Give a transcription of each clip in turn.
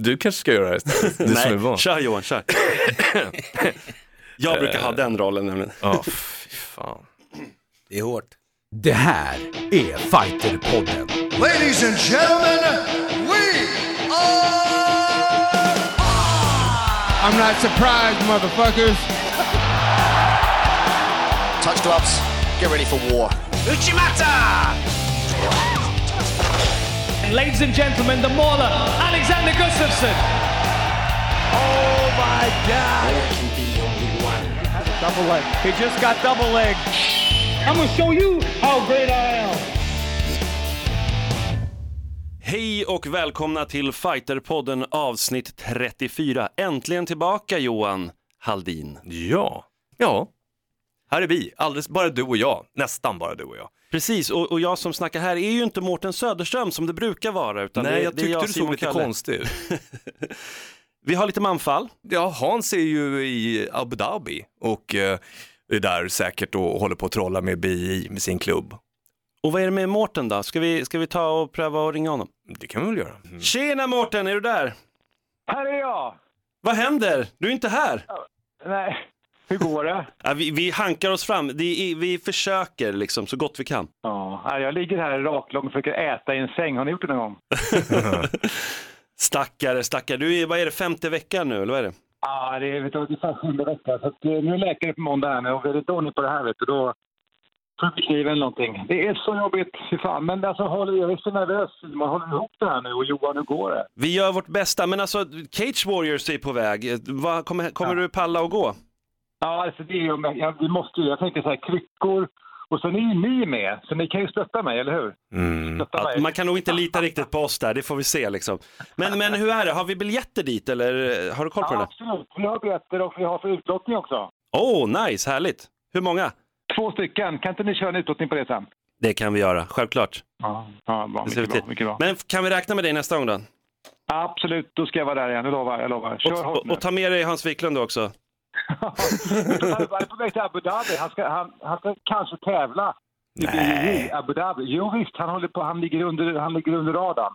Du kanske ska göra det istället, du som är Nej, van. kör Johan, kör. Jag brukar ha den rollen nämligen. Ja, fy fan. Det är hårt. Det här är Fighterpodden. Ladies and gentlemen, we are I'm not surprised motherfuckers. touch gloves. Get ready for war. Ladies and gentlemen, the mauler, Alexander Gustafsson. Oh my God! Double leg. He just got double leg. I'm gonna show you how great I am. Hej och välkomna till Fighterpodden avsnitt 34. Äntligen tillbaka Johan Haldin. Ja, ja. Här är vi, alldeles bara du och jag, nästan bara du och jag. Precis, och, och jag som snackar här är ju inte Mårten Söderström som det brukar vara. Utan Nej, det, jag det är tyckte du såg lite konstig. Vi har lite manfall. Ja, Hans är ju i Abu Dhabi och eh, är där säkert och håller på att trolla med BI med sin klubb. Och vad är det med Mårten då? Ska vi, ska vi ta och pröva att ringa honom? Det kan vi väl göra. Mm. Tjena Mårten, är du där? Här är jag! Vad händer? Du är inte här. Nej, hur går det? Ja, vi, vi hankar oss fram, är, vi försöker liksom så gott vi kan. Ja, jag ligger här raklång och försöker äta i en säng. Har ni gjort det någon gång? Stackare, stackare. Du är, vad är det, femte veckan nu eller vad är det? Ja, det är vet du, ungefär sjunde veckan. Så att, eh, nu är läkare på måndag här nu och är det ordning på det här vet du, då får vi skriva eller någonting. Det är så jobbigt, fy fan. Men alltså, håller, jag är så nervös. Man håller ihop det här nu och Johan, hur går det? Vi gör vårt bästa, men alltså Cage Warriors är på väg. Vad, kommer kommer du palla och gå? Ja, alltså det är ju, jag, vi måste ju, jag tänkte så här, kryckor och sen är ju ni med, så ni kan ju stötta mig, eller hur? Mm. Mig. man kan nog inte lita riktigt på oss där, det får vi se liksom. Men, men hur är det, har vi biljetter dit eller eh, har du koll på Ja, det? absolut. Vi har biljetter och vi har för utlottning också. Åh, oh, nice, härligt. Hur många? Två stycken. Kan inte ni köra en utlottning på det sen? Det kan vi göra, självklart. Ja, ja bra. Mycket bra, mycket bra. Men kan vi räkna med dig nästa gång då? Absolut, då ska jag vara där igen. Jag lovar. Jag lovar. Kör Och, hårt nu. och ta med dig Hans Wiklund också. Han är på väg till Abu Dhabi. Han ska, han, han ska kanske tävla i. BJJ, Abu Dhabi. Jo visst, han, håller på, han, ligger, under, han ligger under radarn.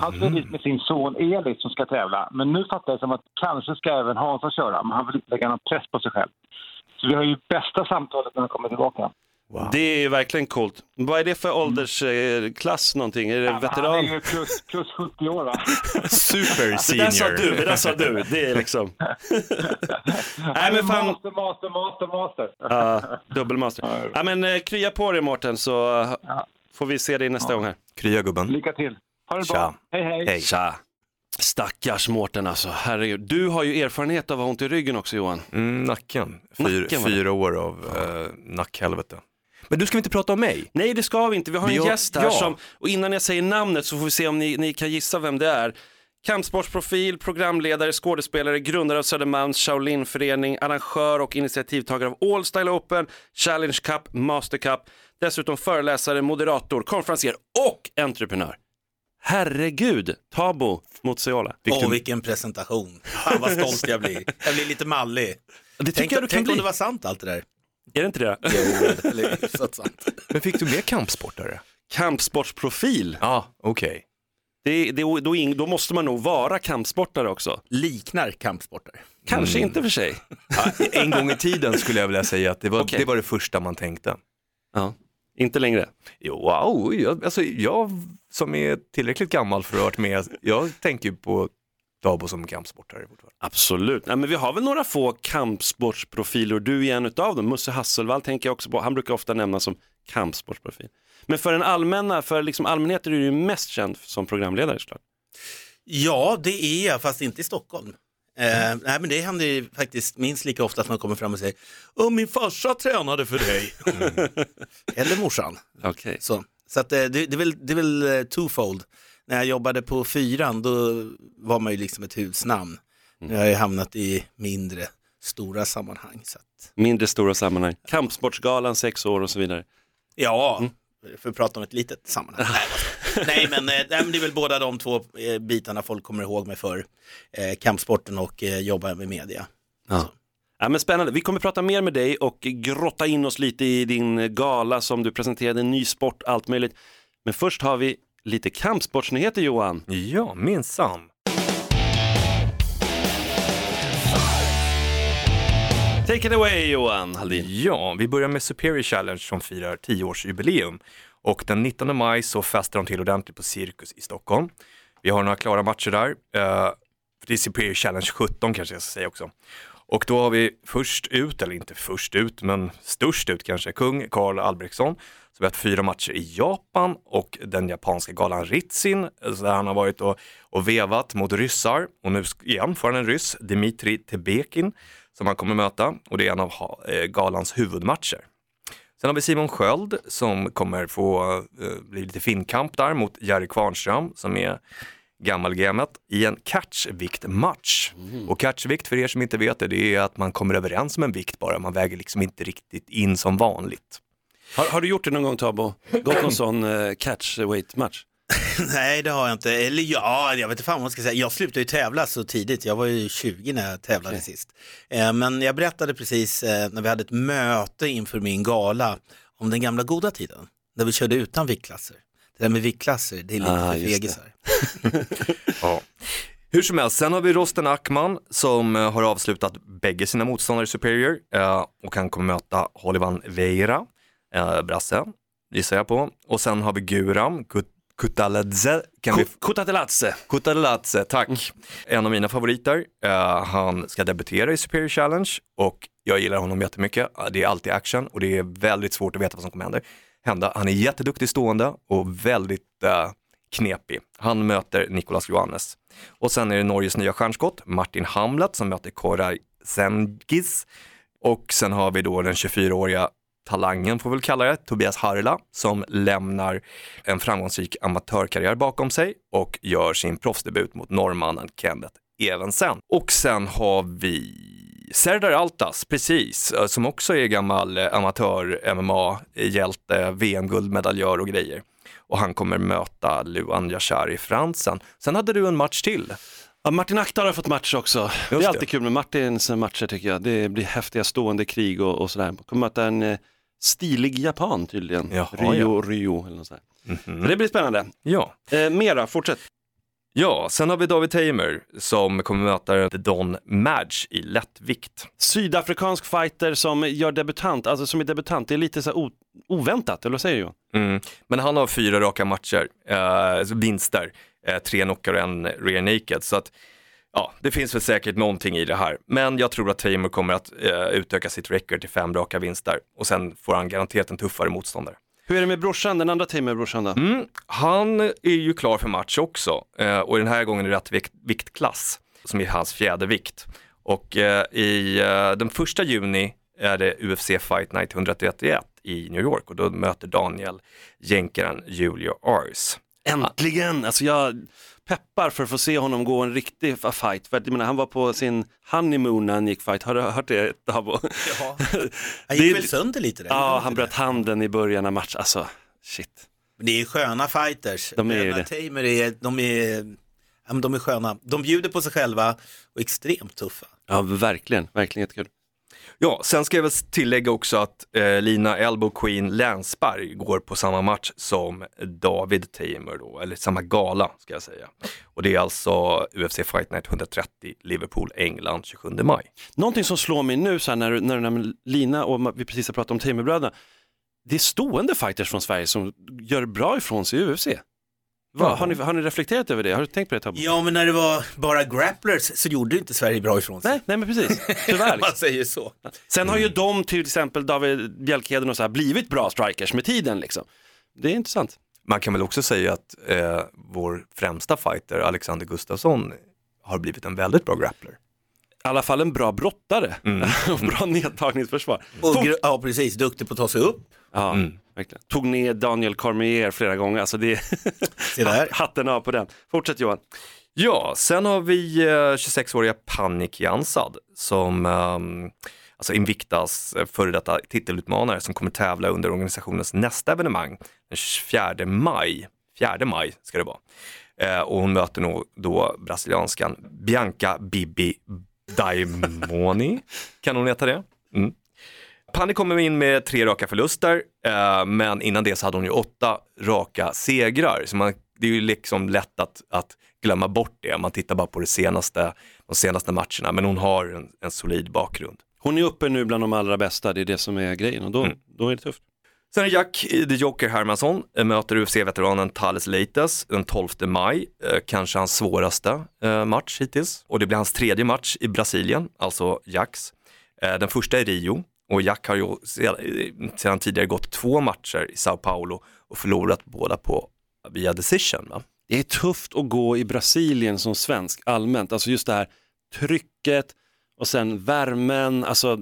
Han ska Mm. dit med sin son Elis som ska tävla. Men nu fattar jag som att kanske ska även Hansa köra, men han vill inte lägga någon press på sig själv. Så vi har ju bästa samtalet när han kommer tillbaka. Det är ju verkligen coolt. Vad är det för åldersklass någonting? Är det Han är veteran? ju plus, plus 70 år va? Super Det där sa senior. du, det där sa du. Det är liksom... Nej men fan, Master, master, master, master. ja, dubbelmaster. Ja, men eh, krya på dig Mårten så får vi se dig nästa gång här. Krya gubben. Lycka till. Ha det Tja. bra. Hej, hej. Hej. Tja! Stackars Mårten alltså, herregud. Du har ju erfarenhet av att ha ont i ryggen också Johan. Mm, nacken. Fyr, Nacken fyra år av eh, nackhelvete. Men du ska vi inte prata om mig? Nej det ska vi inte, vi har Vi en har- gäst här ja. som, och innan jag säger namnet så får vi se om ni, ni kan gissa vem det är. Kampsportsprofil, programledare, skådespelare, grundare av Södermalms Shaolin-förening, arrangör och initiativtagare av All Style Open, Challenge Cup, Master Cup, dessutom föreläsare, moderator, konferencier och entreprenör. Herregud, Tabo Motsiola. Åh, du- vilken presentation. Fan vad stolt jag blir. Jag blir lite mallig. Det tycker Tänk, jag du kan tänk bli. om det var sant allt det där. Är det inte det? Jo, hyfsat sant. Men fick du med kampsportare? Kampsportsprofil. Ja, okej. Det, det, då, då måste man nog vara kampsportare också. Liknar kampsporter. Kanske inte för sig. Ja, en gång i tiden skulle jag vilja säga att det var, Okej. det var det första man tänkte. Ja. Inte längre. Jo, wow, jag, alltså, jag som är tillräckligt gammal för att ha varit med, jag tänker ju på Dabo som kampsportare fortfarande. Absolut. Nej, men vi har väl några få kampsportsprofiler och du är en av dem. Musse Hasselvall tänker jag också på. Han brukar ofta nämnas som kampsportsprofil. Men för den allmänna, för liksom allmänheten är du ju mest känd som programledare såklart. Ja, det är jag, fast inte i Stockholm. Eh, nej, men det händer ju faktiskt minst lika ofta att man kommer fram och säger Åh, min farsa tränade för dig. Eller morsan. Okej. Så, så att, eh, det, det är väl, det är väl eh, twofold. När jag jobbade på fyran då var man ju liksom ett husnamn. Nu har jag ju hamnat i mindre, stora sammanhang. Så att, Mindre stora sammanhang. Kampsportsgalan, sex år och så vidare. ja, för att prata om ett litet sammanhang. Nej, men, eh, nej, men det är väl båda de två eh, bitarna folk kommer ihåg mig för. Eh, kampsporten och eh, jobba med media. Ja. Ja, men spännande. Vi kommer prata mer med dig och grotta in oss lite i din gala som du presenterade, ny sport, allt möjligt. Men först har vi lite kampsportsnyheter Johan. Ja, minsann. Take it away Johan Hallin. Ja, vi börjar med Superior Challenge som firar 10-årsjubileum. Och den 19 maj så festar de till ordentligt på Cirkus i Stockholm. Vi har några klara matcher där. Uh, det är Superior Challenge 17 kanske jag ska säga också. Och då har vi först ut, eller inte först ut, men störst ut kanske, kung Karl Albrektsson så vi har haft fyra matcher i Japan och den japanska galan Ritsin, där han har varit och, och vevat mot ryssar. Och nu igen får han en ryss, Dmitri Tebekin, som han kommer möta. Och det är en av eh, galans huvudmatcher. Sen har vi Simon Sköld som kommer få eh, bli lite finkamp där mot Jerry Kvarnström som är gammalgamet i en catchviktmatch. Och catchvikt för er som inte vet det, det är att man kommer överens om en vikt bara, man väger liksom inte riktigt in som vanligt. Har, har du gjort det någon gång Tabo? Gått någon sån uh, catch weight match? Nej, det har jag inte. Eller ja, jag vet inte fan vad man ska säga. Jag slutade ju tävla så tidigt. Jag var ju 20 när jag tävlade sist. Eh, men jag berättade precis eh, när vi hade ett möte inför min gala om den gamla goda tiden. När vi körde utan viktklasser. Det där med viktklasser, det är lite Ah, för fegisar. Ja. Hur som helst, sen har vi Rosten Ackman som eh, har avslutat bägge sina motståndare i Superior eh, och han kommer möta Holivan Veira, eh, brasse, gissar jag på. Och sen har vi Guram Kut- Kutaladze, kan vi. Kutaladze, tack. En av mina favoriter. Eh, han ska debutera i Superior Challenge och jag gillar honom jättemycket. Eh, Det är alltid action och det är väldigt svårt att veta vad som kommer hända. hända. Han är jätteduktig stående och väldigt eh, knepig. Han möter Nicolas Johannes. Och sen är det Norges nya stjärnskott, Martin Hamlet, som möter Koray Zengis. Och sen har vi då den 24-åriga talangen, får vi väl kalla det, Tobias Harla, som lämnar en framgångsrik amatörkarriär bakom sig och gör sin proffsdebut mot norrmannen Kenneth Evensen. Och sen har vi Serdar Altas, precis, eh, som också är gammal eh, amatör-MMA-hjälte, VM-guldmedaljör och grejer. Och han kommer möta Luan Yashari Fransen. Sen hade du en match till. Ja, Martin Aktar har fått match också. det är det. alltid kul med Martins matcher tycker jag. Det blir häftiga stående krig och, och sådär. Kommer möta en eh, stilig japan tydligen. Jaha, Rio, Rio eller något sånt. Mhm. Så det blir spännande. Ja. Eh, mera, fortsätt. ja, sen har vi David Tamer som kommer möta The Don Madge i lättvikt. Sydafrikansk fighter som gör debutant, alltså som är debutant. Det är lite så oväntat, eller vad säger du Johan? Mm. Men han har fyra raka matcher, eh, vinster, eh, tre knockar och en rear naked. Så att, ja, det finns väl säkert någonting i det här. Men jag tror att Tamer kommer att eh, utöka sitt record till fem raka vinster och sen får han garanterat en tuffare motståndare. Hur är det med brorsan, den andra Tamer-brorsan då? Mm, han är ju klar för match också eh, och den här gången det rätt vikt, viktklass som är hans fjärde vikt. Och eh, i eh, den första juni är det UFC Fight Night 131 i New York och då möter Daniel jänkaren Julio Ars. Äntligen! Alltså jag peppar för att få se honom gå en riktig fight. För att, jag menar, han var på sin honeymoon när han gick fight. Har du hört det Dabo? Ja. Det Han gick är- väl sönder lite där? Ja, han bröt handen i början av matchen. Alltså, shit. Det är sköna fighters. De är det. Tamer är, de är, de är sköna. De bjuder på sig själva och är extremt tuffa. Ja, verkligen. Verkligen jättekul. Ja, sen ska jag väl tillägga också att eh, Lina Elbow Queen Länsberg går på samma match som David Tamer då, eller samma gala ska jag säga. Och det är alltså UFC Fight Night 130 Liverpool, England 27 maj. Någonting som slår mig nu så här, när, när, när Lina och vi precis har pratat om Tamerbröderna. Det är stående fighters från Sverige som gör bra ifrån sig i UFC. Va, har, ni, har ni reflekterat över det? Har du tänkt på det Tobbe? Ja, men när det var bara grapplers så gjorde inte Sverige bra ifrån sig. Nej, nej men precis. Tyvärr. Man liksom. säger så. Sen har ju de, till exempel David Bjälkheden och så här, blivit bra strikers med tiden. Liksom. Det är intressant. Man kan väl också säga att eh, vår främsta fighter Alexander Gustafsson har blivit en väldigt bra grappler. I alla fall en bra brottare och bra nedtagningsförsvar. Och, ja, precis. Duktig på att ta sig upp. ja, verkligen. Tog ner Daniel Cormier flera gånger, alltså det där. hatten av på den. Fortsätt Johan. Ja, sen har vi eh, 26-åriga Panik Jansad som ehm, alltså Invictas eh, före detta titelutmanare som kommer tävla under organisationens nästa evenemang den 24 maj. 4 maj ska det vara. Eh, och hon möter nog då brasilianskan Bianca Bibi Daimoni, kan hon heta det? Mm. Pani kommer in med tre raka förluster, eh, men innan det så hade hon ju åtta raka segrar. Så man, det är ju liksom lätt att, att glömma bort det. Man tittar bara på det senaste, de senaste matcherna, men hon har en, en solid bakgrund. Hon är uppe nu bland de allra bästa, det är det som är grejen och då, Mm. då är det tufft. Sen är Jack The Joker Hermansson eh, möter UFC-veteranen Thales Leites den 12 maj, eh, kanske hans svåraste eh, match hittills. Och det blir hans tredje match i Brasilien, alltså Jacks. Eh, Den första i Rio och Jack har ju sedan, tidigare gått två matcher i Sao Paulo och förlorat båda på via decision. Va? Det är tufft att gå i Brasilien som svensk allmänt, alltså just det här trycket och sen värmen, alltså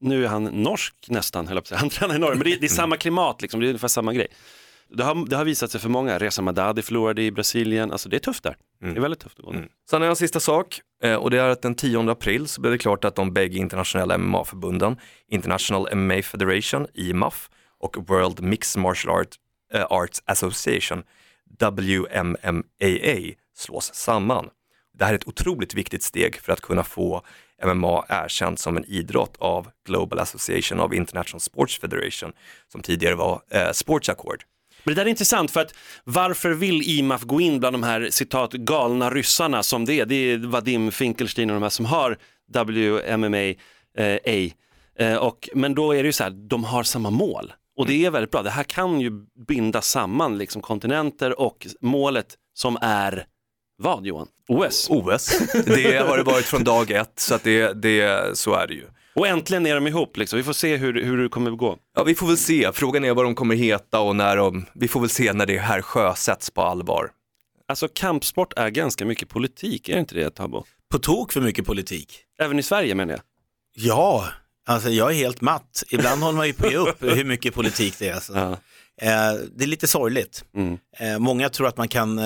nu är han norsk nästan, höll jag på att säga. han tränar i Norge, men det är, det är samma klimat, liksom. det är ungefär samma grej. Det har, det har visat sig för många, Reza Madadi förlorade i Brasilien, alltså det är tufft där. Det är väldigt tufft att gå. Mm. Sen är det en sista sak Eh, och det är att den 10 april så blev det klart att de bägge internationella MMA-förbunden, International MMA Federation, IMAF och World Mixed Martial Art, eh, Arts Association, WMMAA, slås samman. Det här är ett otroligt viktigt steg för att kunna få MMA erkänt som en idrott av Global Association of International Sports Federation, som tidigare var eh, Sports Accord. Men det där är intressant för att varför vill IMAF gå in bland de här citat galna ryssarna som det är? Det är Vadim Finkelstein och de här som har WMMA. Eh, A. Eh, och, men då är det ju så här, de har samma mål. Och det är väldigt bra. Det här kan ju binda samman liksom kontinenter och målet som är vad Johan? OS. OS, det har det varit från dag ett, så att det, det, så är det ju. Och äntligen är de ihop liksom. Vi får se hur, hur det kommer att gå. Ja, vi får väl se. Frågan är vad de kommer heta och när de, vi får väl se när det här sjösätts på allvar. Alltså kampsport är ganska mycket politik, är det inte det Tabo? På tok för mycket politik. Även i Sverige menar jag. Ja, alltså jag är helt matt. Ibland håller man ju på att ge upp hur mycket politik det är. Alltså. Ja. Eh, det är lite sorgligt. Mm. Eh, många tror att man kan, eh,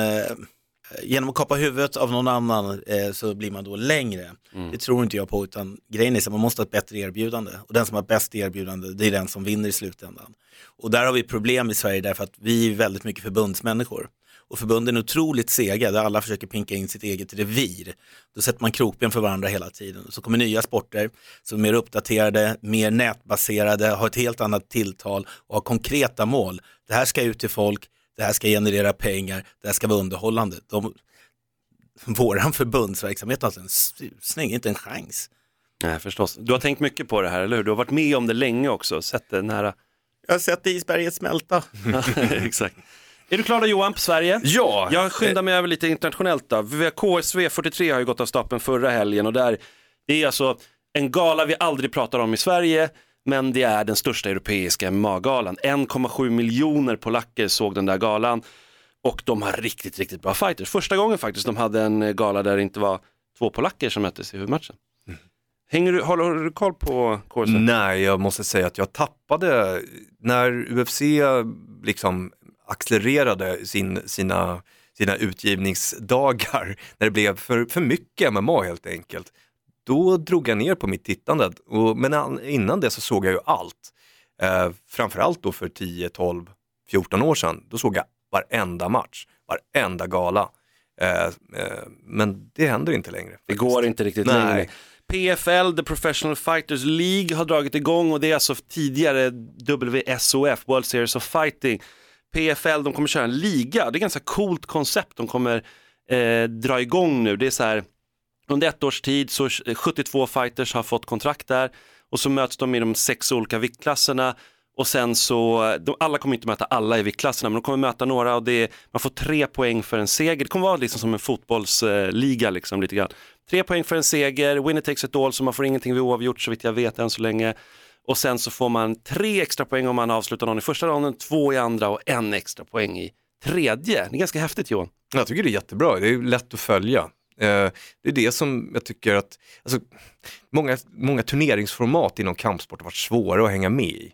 genom att kapa huvudet av någon annan eh, så blir man då längre. Mm. Det tror inte jag på, utan grejen är att man måste ha ett bättre erbjudande. Och den som har bäst erbjudande, det är den som vinner i slutändan. Och där har vi problem i Sverige därför att vi är väldigt mycket förbundsmänniskor. Och förbunden är otroligt sega, där alla försöker pinka in sitt eget revir. Då sätter man krokben för varandra hela tiden. Så kommer nya sporter som är mer uppdaterade, mer nätbaserade, har ett helt annat tilltal och har konkreta mål. Det här ska ut till folk, det här ska generera pengar, det här ska vara underhållande. De, våran förbundsverksamhet har alltså en susning, inte en chans. Nej, förstås. Du har tänkt mycket på det här, eller hur? Du har varit med om det länge också, sett det nära. Jag har sett isberget smälta. Exakt. Är du klar då Johan på Sverige? Ja, Jag skyndar mig över lite internationellt då. KSV 43 har ju gått av stapeln förra helgen och där, det är alltså en gala vi aldrig pratar om i Sverige, men det är den största europeiska MMA-galan. 1,7 miljoner polacker såg den där galan och de har riktigt, riktigt bra fighters. Första gången faktiskt de hade en eh, gala där det inte var två polacker som möttes i huvudmatchen. Hänger du, håller, håller du koll på KSV? Nej, jag måste säga att jag tappade när UFC liksom accelererade sin, sina, sina utgivningsdagar, när det blev för, för mycket MMA helt enkelt. Då drog jag ner på mitt tittande, och, men an- innan det så såg jag ju allt. Eh, framförallt då för 10, 12, 14 år sedan, då såg jag varenda match, varenda gala. Eh, eh, men det händer inte längre. Det faktiskt. går inte riktigt Nej. längre. PFL, The Professional Fighters League, har dragit igång och det är alltså tidigare WSOF, World Series of Fighting. PFL, de kommer köra en liga, det är ett ganska coolt koncept de kommer eh, dra igång nu. Det är så här, under ett års tid så 72 fighters har fått kontrakt där och så möts de i de sex olika viktklasserna och sen så, de, alla kommer inte möta alla i viktklasserna men de kommer möta några och det är, man får tre poäng för en seger. Det kommer vara liksom som en fotbollsliga liksom lite grann. Tre poäng för en seger, winner takes it all så man får ingenting vid oavgjort så vitt jag vet än så länge. Och sen så får man tre extra poäng om man avslutar någon i första ronden, två i andra och en extra poäng i tredje. Det är ganska häftigt Johan. Jag tycker det är jättebra, det är lätt att följa. Eh, Det är det som jag tycker att, alltså, många, många turneringsformat inom kampsport har varit svåra att hänga med i.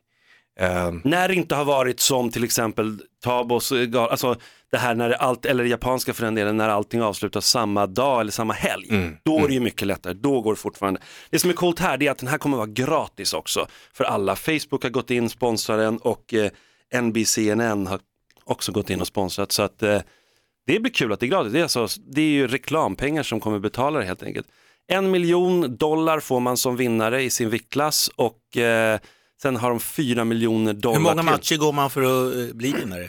Eh, När det inte har varit som till exempel Tabos, eh, alltså det här när allt, eller det japanska för den delen, när allting avslutas samma dag eller samma helg. Då är det ju mycket lättare, då går det fortfarande. Det som är coolt här det är att den här kommer vara gratis också för alla. Facebook har gått in, sponsrar den och eh, NBCNN har också gått in och sponsrat. Så att eh, det blir kul att det är gratis. Det är, alltså, det är ju reklampengar som kommer betala det helt enkelt. En miljon dollar får man som vinnare i sin viktklass och eh, sen har de fyra miljoner dollar Hur många till. matcher går man för att eh, bli vinnare?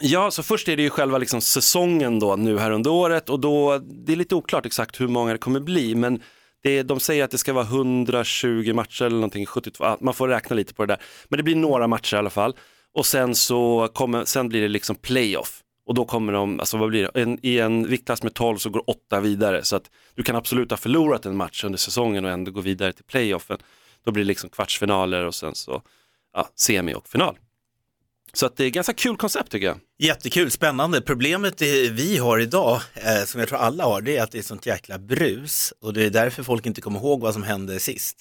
Ja, så först är det ju själva liksom säsongen då nu här under året och då, det är lite oklart exakt hur många det kommer bli, men Det, de säger att det ska vara 120 matcher eller någonting, 72, ja, man får räkna lite på det där. Men det blir några matcher i alla fall. Och sen så kommer, sen blir det liksom playoff. Och då kommer de, alltså vad blir det, en, i en viktklass med 12 så går åtta vidare. Så att du kan absolut ha förlorat en match under säsongen och ändå gå vidare till playoffen. Då blir det liksom kvartsfinaler och sen så ja, semi och final. Så att det är ganska kul koncept tycker jag. Jättekul, spännande. Problemet vi har idag, eh, som jag tror alla har, det är att det är sånt jäkla brus och det är därför folk inte kommer ihåg vad som hände sist.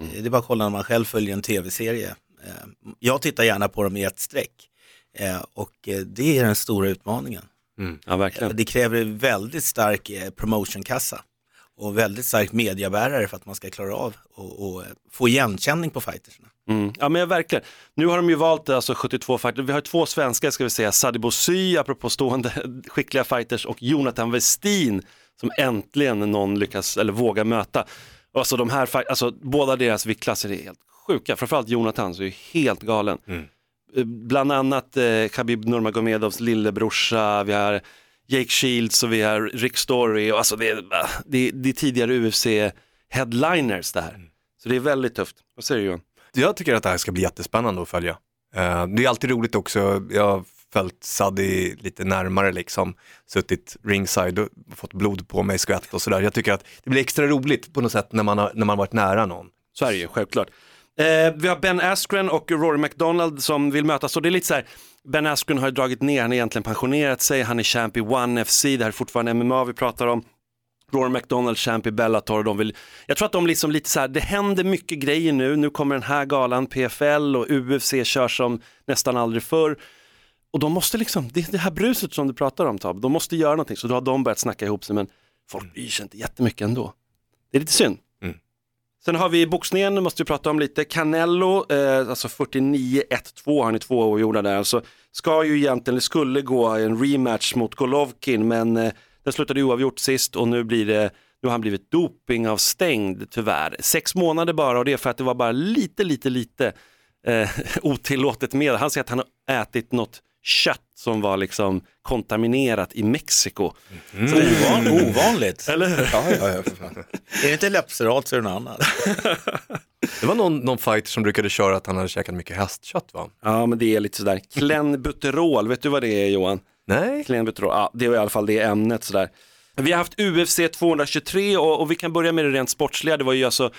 Mm. Eh, Det är bara att kolla när man själv följer en tv-serie. Eh, jag tittar gärna på dem i ett streck och eh, det är den stora utmaningen. Ja, verkligen. Det kräver väldigt stark eh, promotionkassa och väldigt stark mediabärare för att man ska klara av och, och eh, få igenkänning på fightersna. Mm. Ja men verkligen. Nu har de ju valt alltså 72 fighters. Vi har två svenskar ska vi säga, Sadibou Sy, apropå stående skickliga fighters och Jonathan Westin som äntligen någon lyckas eller vågar möta. Alltså de här, alltså båda deras viktklasser är helt sjuka, framförallt Jonathan så är ju helt galen. Eh, Bland annat eh, Khabib Nurmagomedovs lillebrorsa, vi har Jake Shields och vi har Rick Story och alltså det är, det, det är tidigare UFC headliners det här. Så det är väldigt tufft. Vad säger du Johan? Jag tycker att det här ska bli jättespännande att följa. Eh, det är alltid roligt också, jag har följt Saddi lite närmare liksom, suttit ringside och fått blod på mig, skvätt och sådär. Jag tycker att det blir extra roligt på något sätt när man har, när man varit nära någon. Sverige, självklart. Eh, vi har Ben Askren och Rory McDonald som vill mötas och det är lite så här, Ben Askren har ju dragit ner, han har egentligen pensionerat sig, han är champ i One FC, det här är fortfarande MMA vi pratar om. Rory McDonald, champ i Bellator och de vill, jag tror att de liksom lite så här, det händer mycket grejer nu, nu kommer den här galan, PFL och UFC kör som nästan aldrig förr. Och de måste liksom, det är det här bruset som du pratar om Tab, de måste göra någonting, så då har de börjat snacka ihop sig men folk bryr sig inte jättemycket ändå. Det är lite synd. Sen har vi boxningen, måste vi prata om lite. Canelo, eh, alltså 49-1-2 har ni två oavgjorda där. Alltså, ska ju egentligen, det skulle gå en rematch mot Golovkin men eh, den slutade oavgjort sist och nu blir det nu har han blivit dopingavstängd tyvärr. Sex månader bara och det är för att det var bara lite, lite, lite eh, otillåtet med. Han säger att han har ätit något kött som var liksom kontaminerat i Mexiko. Så det är ovan, ovanligt. Eller hur? Ja, ja, ja, för fan. Är det inte läppserat så är det något annat. Det var någon, någon fighter som brukade köra att han hade käkat mycket hästkött va? Ja, men det är lite sådär. Klenbuterol, vet du vad det är Johan? Nej? Klenbuterol, ja det var i alla fall det ämnet sådär. Vi har haft UFC 223 och, och vi kan börja med det rent sportsliga. Det var ju alltså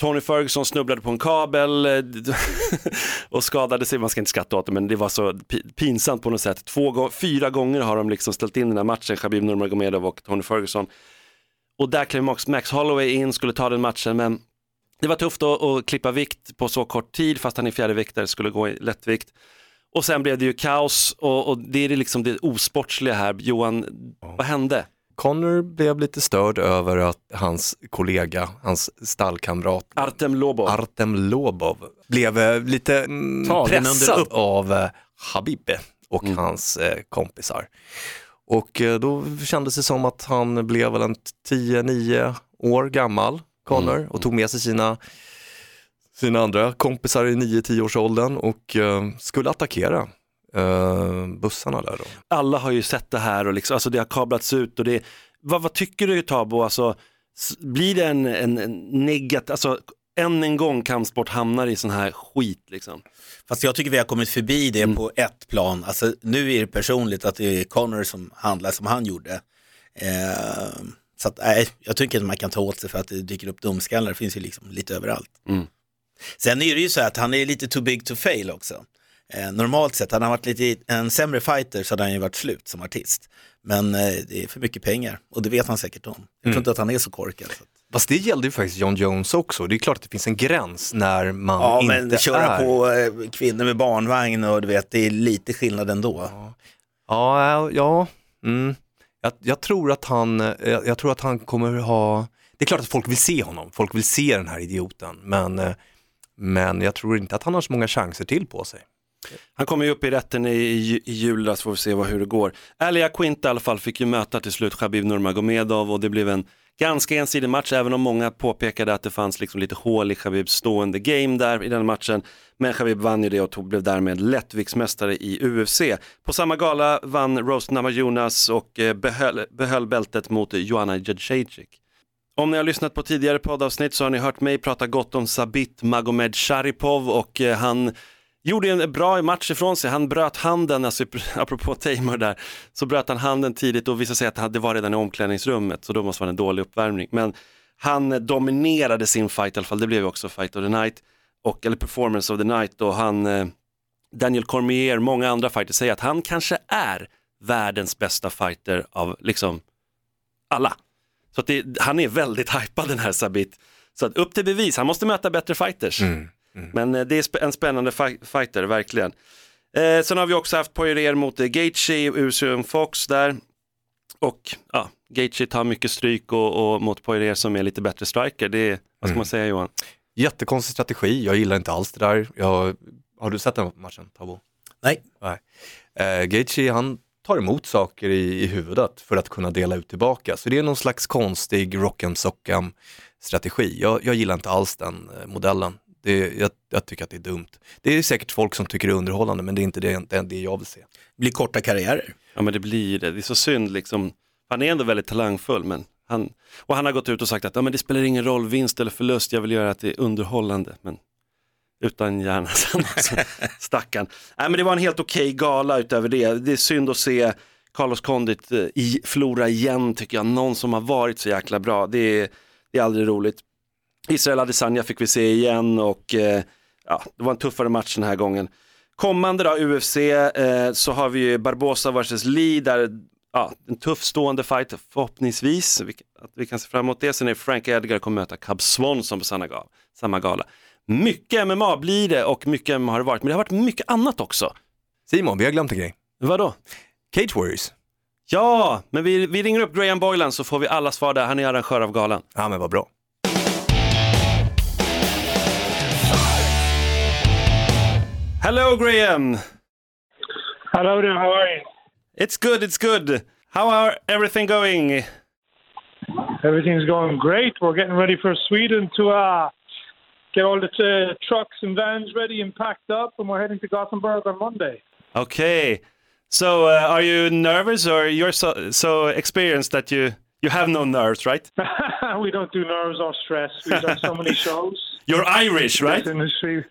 Tony Ferguson snubblade på en kabel eh, och skadade sig, man ska inte skratta åt det men det var så pi- pinsamt på något sätt. Två, fyra gånger har de liksom ställt in den här matchen, Khabib Nurmagomedov och Tony Ferguson. Och där klev Max, Holloway in, skulle ta den matchen men det var tufft att, att klippa vikt på så kort tid fast han är fjärdeviktare, skulle gå i lättvikt. Och sen blev det ju kaos och, och det är liksom det osportsliga här. Johan, vad hände? Connor blev lite störd över att hans kollega, hans stallkamrat Artem Lobov. Artem Lobov blev eh, lite mm, pressad av eh, Habib och hans eh, kompisar. Och eh, då kändes det som att han blev väl en 10-9 år gammal, Connor, och tog med sig sina, sina andra kompisar i 9-10 års åldern och skulle attackera eh, bussarna där då. alla har ju sett det här och liksom, alltså det har kablats ut och det, vad, vad tycker du Tabo, alltså, blir det en, en, en negativ, alltså än en gång kampsport hamnar i sån här skit liksom. Fast jag tycker vi har kommit förbi det på ett plan. Alltså, nu är det personligt att det är Connor som handlar som han gjorde. Eh, så att, nej, jag tycker att man kan ta åt sig för att det dyker upp dumskallar. Det finns ju liksom lite överallt. Mm. Sen är det ju så att han är lite too big to fail också. Eh, normalt sett, hade han varit lite en sämre fighter så hade han ju varit slut som artist. Men eh, det är för mycket pengar och det vet han säkert om. Jag tror inte att han är så korkad. Så. Fast det gällde ju faktiskt John Jones också. Det är klart att det finns en gräns när man Ja, inte men köra är... på eh, kvinnor med barnvagn och du vet, det är lite skillnad ändå. Ja, ja. Mm. Jag, jag, tror att han, eh, jag, jag tror att han kommer ha, det är klart att folk vill se honom, folk vill se den här idioten, men, eh, men jag tror inte att han har så många chanser till på sig. Han kommer ju upp i rätten i, i, i julas, får vi se vad, hur det går. Alia Quint i alla fall fick ju möta till slut Khabib Nurmagomedov och det blev en ganska ensidig match, även om många påpekade att det fanns liksom lite hål i Khabibs stående game där i den matchen. Men Khabib vann ju det och tog, blev därmed lättviktsmästare i UFC. På samma gala vann Rose Namajunas och eh, behöll, behöll bältet mot Joanna Jędrzejczyk. Om ni har lyssnat på tidigare poddavsnitt så har ni hört mig prata gott om Sabit Magomed Sharipov och eh, han gjorde en bra match ifrån sig. Han bröt handen, alltså, apropå Tamer där, så bröt han handen tidigt och visade sig att det var redan i omklädningsrummet, så då måste det vara en dålig uppvärmning. Men han dominerade sin fight i alla fall, det blev också fight of the night, och, eller performance of the night och han, eh, Daniel Cormier, många andra fighters säger att han kanske är världens bästa fighter av liksom alla. Så att det, han är väldigt hypad den här Sabit. Så att upp till bevis, han måste möta bättre fighters. Mm. Men eh, det är sp- en spännande fi- fighter, verkligen. Eh, sen har vi också haft Poirier mot eh, Gaethje, Usyk Fox där. Och ja, Gaethje tar mycket stryk och, och mot Poirier som är lite bättre striker. Det är, vad ska man säga Johan? Jättekonstig strategi, jag gillar inte alls det där. Jag, har du sett den matchen, Tabo? Nej. Nej. Eh, Gaethje, han tar emot saker i, i huvudet för att kunna dela ut tillbaka. Så det är någon slags konstig rock'em sock'em strategi. Jag, jag gillar inte alls den eh, modellen. Det, jag, jag tycker att det är dumt. Det är säkert folk som tycker det är underhållande men det är inte det, det, är det jag vill se. Det blir korta karriärer. Ja men det blir det, det är så synd liksom. Han är ändå väldigt talangfull men han, och han har gått ut och sagt att ja, men det spelar ingen roll vinst eller förlust, jag vill göra att det är underhållande. Men utan hjärna sen också, stackarn. Nej men det var en helt okej gala utöver det. Det är synd att se Carlos Condit eh, i, förlora igen tycker jag. Någon som har varit så jäkla bra, det är, det är aldrig roligt. Israel Adesanya fick vi se igen och eh, ja, det var en tuffare match den här gången. Kommande då, UFC, eh, så har vi ju Barbosa vs Lee, där ja, en tuff stående fight förhoppningsvis, vi, att vi kan se fram emot det. Sen är Frank Edgar kommer möta Cub Swanson på samma gala. Samma gala. Mycket MMA blir det och mycket MMA har det varit, men det har varit mycket annat också. Simon, vi har glömt en grej. Vadå? Cage Warriors. Ja, men vi, vi ringer upp Graham Boylan så får vi alla svar där. Han är arrangör av galan. Ja men vad bra. Hello Graham! Hello there, how are you? It's good, it's good. How are everything going? Everything's going great. We're getting ready for Sweden to uh, get all the uh, trucks and vans ready and packed up, and we're heading to Gothenburg on Monday. Okay. So uh, are you nervous or you're so, so experienced that you, you have no nerves, right? we don't do nerves or stress. We've done so many shows. You're Irish, right? This industry.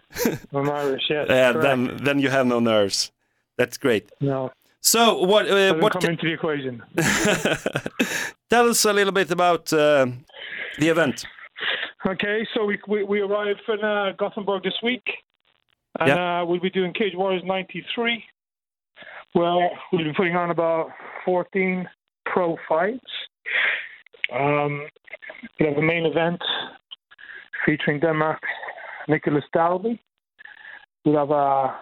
I'm Irish, yes. Yeah, correct. then, then you have no nerves. That's great. No, So what, uh, doesn't what come into the equation. tell us a little bit about uh, the event. Okay, so we we, we arrived in uh, Gothenburg this week, and uh, we'll be doing Cage Warriors '93. Well, we'll be putting on about 14 pro fights. Um, we have a main event featuring Denmark, Nicholas Dalby. We'll have a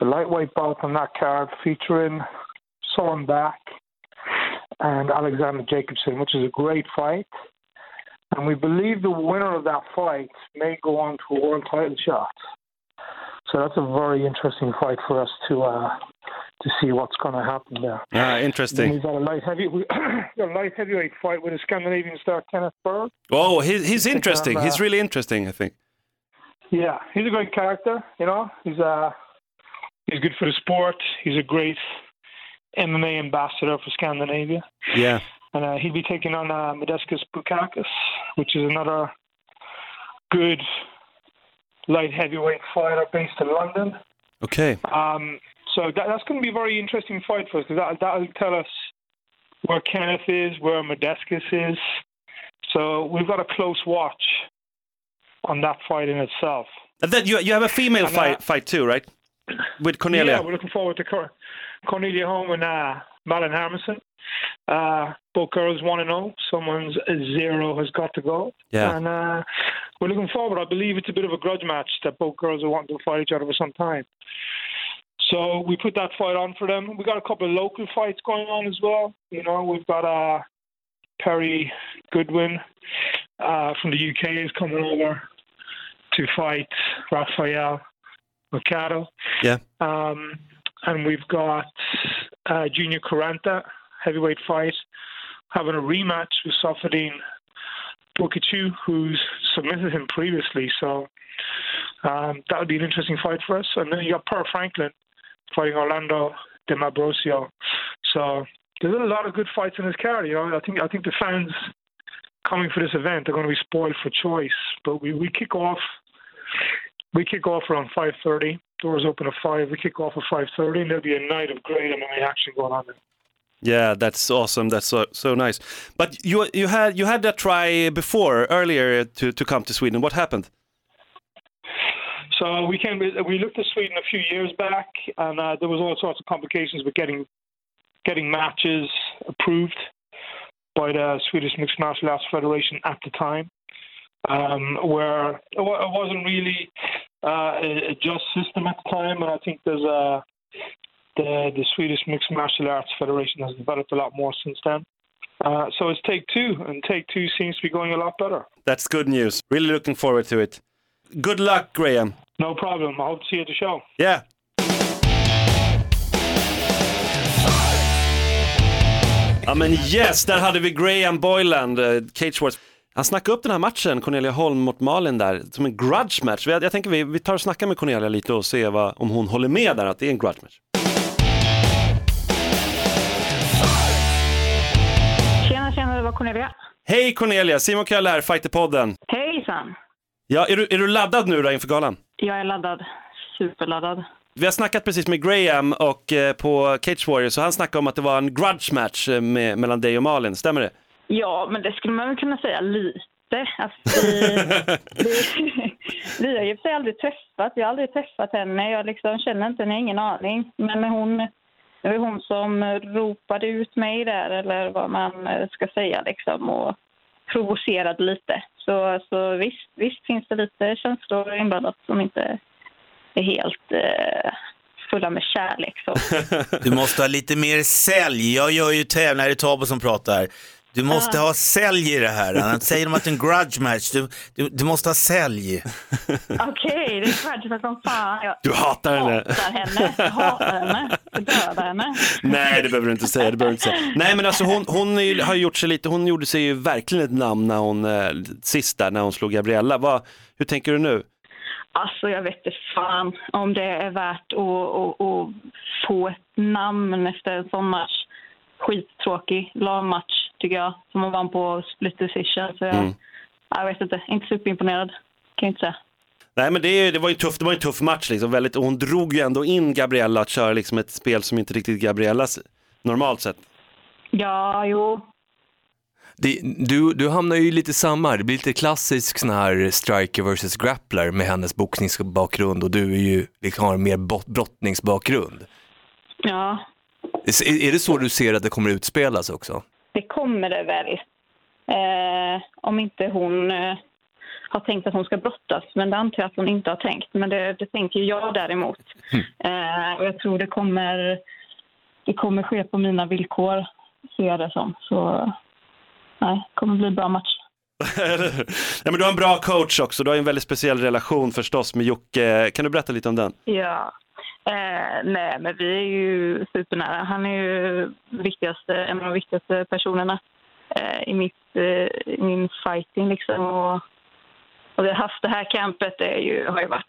the lightweight bout on that card featuring Soren Back and Alexander Jacobson, which is a great fight. And we believe the winner of that fight may go on to a world title shot. So that's a very interesting fight for us to uh, to see what's going to happen there. Ah, interesting. got a light heavy, a light heavyweight fight with a Scandinavian star, Kenneth Berg. Oh, he's, he's interesting. He's uh, really interesting, I think. Yeah, he's a great character. You know, he's uh he's good for the sport. He's a great MMA ambassador for Scandinavia. Yeah. and uh, he'll be taking on uh, Modestus Bukakis, which is another good light heavyweight fighter based in London. Okay. Um, so that, that's going to be a very interesting fight for us because that, that'll tell us where Kenneth is, where Modestus is. So we've got a close watch on that fight in itself. And then you, you have a female And, uh, fight, fight too, right? With Cornelia. Yeah, we're looking forward to Cor- Cornelia Home and uh, Malin Harmison. Uh, both girls one and zero. Someone's zero has got to go. Yeah. And uh, we're looking forward. I believe it's a bit of a grudge match that both girls are wanting to fight each other for some time. So we put that fight on for them. We got a couple of local fights going on as well. You know, we've got uh, Perry Goodwin uh, from the UK is coming over to fight Rafael Mercado. Yeah. Um, and we've got uh, Junior Caranta, heavyweight fight, having a rematch with Safadine Bukichu, who's submitted him previously. So um, that would be an interesting fight for us. And then you got Per Franklin fighting Orlando De Mabrosio. So there's a lot of good fights in this card. You know, I think I think the fans coming for this event are going to be spoiled for choice. But we, we kick off we kick off around 5.30. Doors open at 5. We kick off at 5.30 and there'll be a night of great MMA action going on there. Yeah, that's awesome. That's so so nice. But you you had you had that try before earlier to to come to Sweden. What happened? So we came. We looked at Sweden a few years back, and uh, there was all sorts of complications with getting getting matches approved by the Swedish Mixed Martial Arts Federation at the time, um, where it wa- it wasn't really uh, a a just system at the time, and I think there's a the the Swedish Mixed Martial Arts Federation has developed a lot more since then. Uh, so it's take two, and take two seems to be going a lot better. That's good news. Really looking forward to it. Good luck, Graham. No problem. I hope to see you at the show. Yeah. Ja men yes, där hade vi Graham Boyland, eh, Cage Wars. Han snackade upp den här matchen, Cornelia Holm mot Malin där, som en grudge match. Jag, jag tänker vi, vi tar och snackar med Cornelia lite och ser vad, om hon håller med där att det är en grudge match. Tjena, tjena, det var Cornelia. Hej Cornelia, Simon Köll här, Fighterpodden. Hejsan! Ja, är du, är du laddad nu då inför galan? Jag är laddad. Superladdad. Vi har snackat precis med Graham och eh, på Cage Warriors och han snackade om att det var en grudge match eh, med, mellan dig och Malin, stämmer det? Ja, men det skulle man väl kunna säga lite. Alltså, vi, vi, vi har ju för sig aldrig träffat. Jag har aldrig träffat henne. Jag liksom känner inte henne, ingen aning. Men hon, det var hon som ropade ut mig där, eller vad man eh, ska säga, liksom, och provocerade lite. Så, så visst, visst finns det lite känslor inblandat som inte är helt eh, fulla med kärlek. Så. Du måste ha lite mer sälj. Jag gör ju tävlingar, det är Tabo som pratar. Du måste ha sälj i det här. Annars säger de att det är en grudge match. Du, du, du måste ha sälj. Okej, det är grudge som fan. Jag Du hatar henne. hatar henne. Jag hatar henne. Jag dödar henne. Nej, det behöver du inte säga. Det behöver du inte säga. Nej, men alltså hon, hon ju, har gjort sig lite, hon gjorde sig ju verkligen ett namn när hon, eh, sist där, när hon slog Gabriella. Vad, hur tänker du nu? Alltså jag vet inte fan om det är värt att, att, att få ett namn efter en sån match. Skittråkig lagmatch tycker jag, som hon vann på split decision. Så jag, Mm. jag vet inte, inte superimponerad kan jag inte säga. Nej, men det, det var ju en tuff, det var en tuff match liksom. Väldigt, och hon drog ju ändå in Gabriella att köra liksom ett spel som inte riktigt Gabriellas normalt sett. Ja, jo. Det, du, du hamnar ju lite samma. Det blir lite klassisk sån här striker versus grappler med hennes boxningsbakgrund och du är ju, liksom, har en mer bot- brottningsbakgrund. Ja, Är, är det så du ser att det kommer utspelas också? Det kommer det väl. Eh, om inte hon eh, har tänkt att hon ska brottas, men det antar jag att hon inte har tänkt. Men det, det tänker jag däremot. Eh, och jag tror det kommer, det kommer ske på mina villkor, ser jag det som. Så nej, det kommer bli en bra match. ja, men du har en bra coach också, du har en väldigt speciell relation förstås med Jocke. Kan du berätta lite om den? Ja. Eh, nej, men vi är ju supernära. Han är ju viktigaste, en av de viktigaste personerna eh, i, mitt, eh, min fighting. Liksom. Och, och vi har haft det här campet, det är ju, har ju varit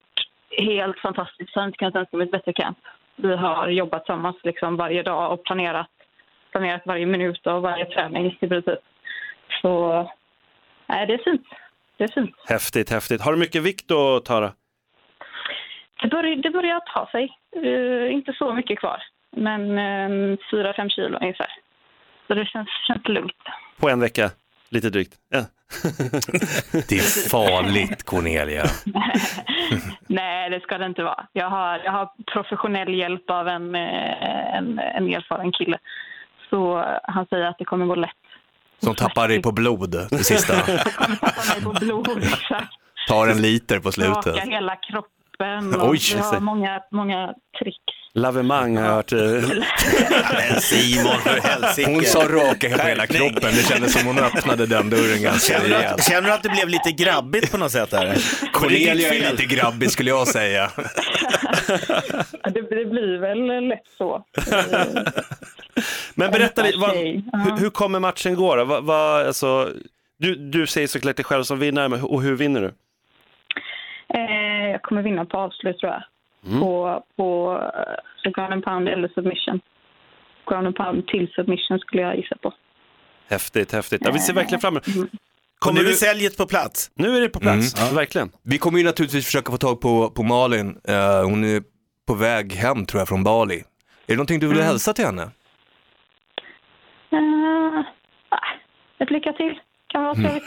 helt fantastiskt. Jag har inte kunnat önska mig ett bättre camp. Vi har jobbat tillsammans liksom varje dag och planerat, planerat varje minut av varje träning i princip. Så nej, det är fint. Det är fint. Häftigt, häftigt. Har du mycket vikt då, Tara? Det börjar, det börjar ta sig. Eh, inte så mycket kvar, men uh, 4-5 kilo ungefär. Så det känns, känns lugnt. På en vecka, lite drygt. Ja. Det är farligt Cornelia. Nej, det ska det inte vara. Jag har, jag har professionell hjälp av en, eh, en, en erfaren kille. Så eh, han säger att det kommer gå lätt. Som tappar dig på blod det sista. kommer tappa mig på blod, exakt. Tar en liter på slutet. Raka hela kroppen. Och Oj, vi har många, många tricks. Lavemang har jag hört. eh, Men Simon, för helsike. Hon sa raka på hela Skärpning. kroppen. Det kändes som hon öppnade den dörren ganska rejält. att, känner du att det blev lite grabbigt på något sätt? Här? Cornelia är lite grabbig skulle jag säga. Det, det blir väl lätt så. Men berätta lite, vad, hur, hur kommer matchen gå då? Vad, vad, alltså, du, du säger såklart dig själv som vinnare, men, och hur vinner du? Eh, jag kommer vinna på avslut tror jag. På, på eh, så ground and pound eller submission. Ground and pound till submission skulle jag gissa på. Häftigt, häftigt. Ja, vi ser verkligen fram emot Mm. Och nu Kommer är du... säljet på plats. Nu är det på plats, verkligen. Vi kommer ju naturligtvis försöka få tag på, på Malin. Eh, hon är på väg hem tror jag från Bali. Är det någonting du vill hälsa till henne? Eh, ett lycka till. Kan vara trevligt.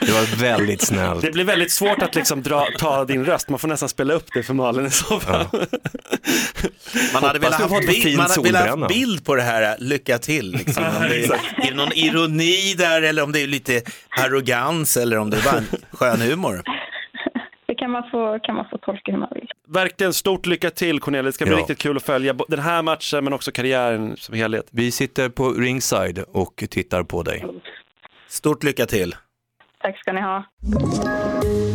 Det var väldigt snällt. Det blir väldigt svårt att liksom dra, ta din röst, man får nästan spela upp det för Malin i så fall. Man hade velat ha bild, man hade velat bild på det här, lycka till. Liksom. Om det är, är det någon ironi där eller om det är lite arrogans eller om det är bara en skön humor. Det kan man, få, kan man få tolka hur man vill. Verkligen stort lycka till Cornelia, det ska bli Ja. riktigt kul att följa den här matchen men också karriären som helhet. Vi sitter på ringside och tittar på dig. Stort lycka till. Tack ska ni ha.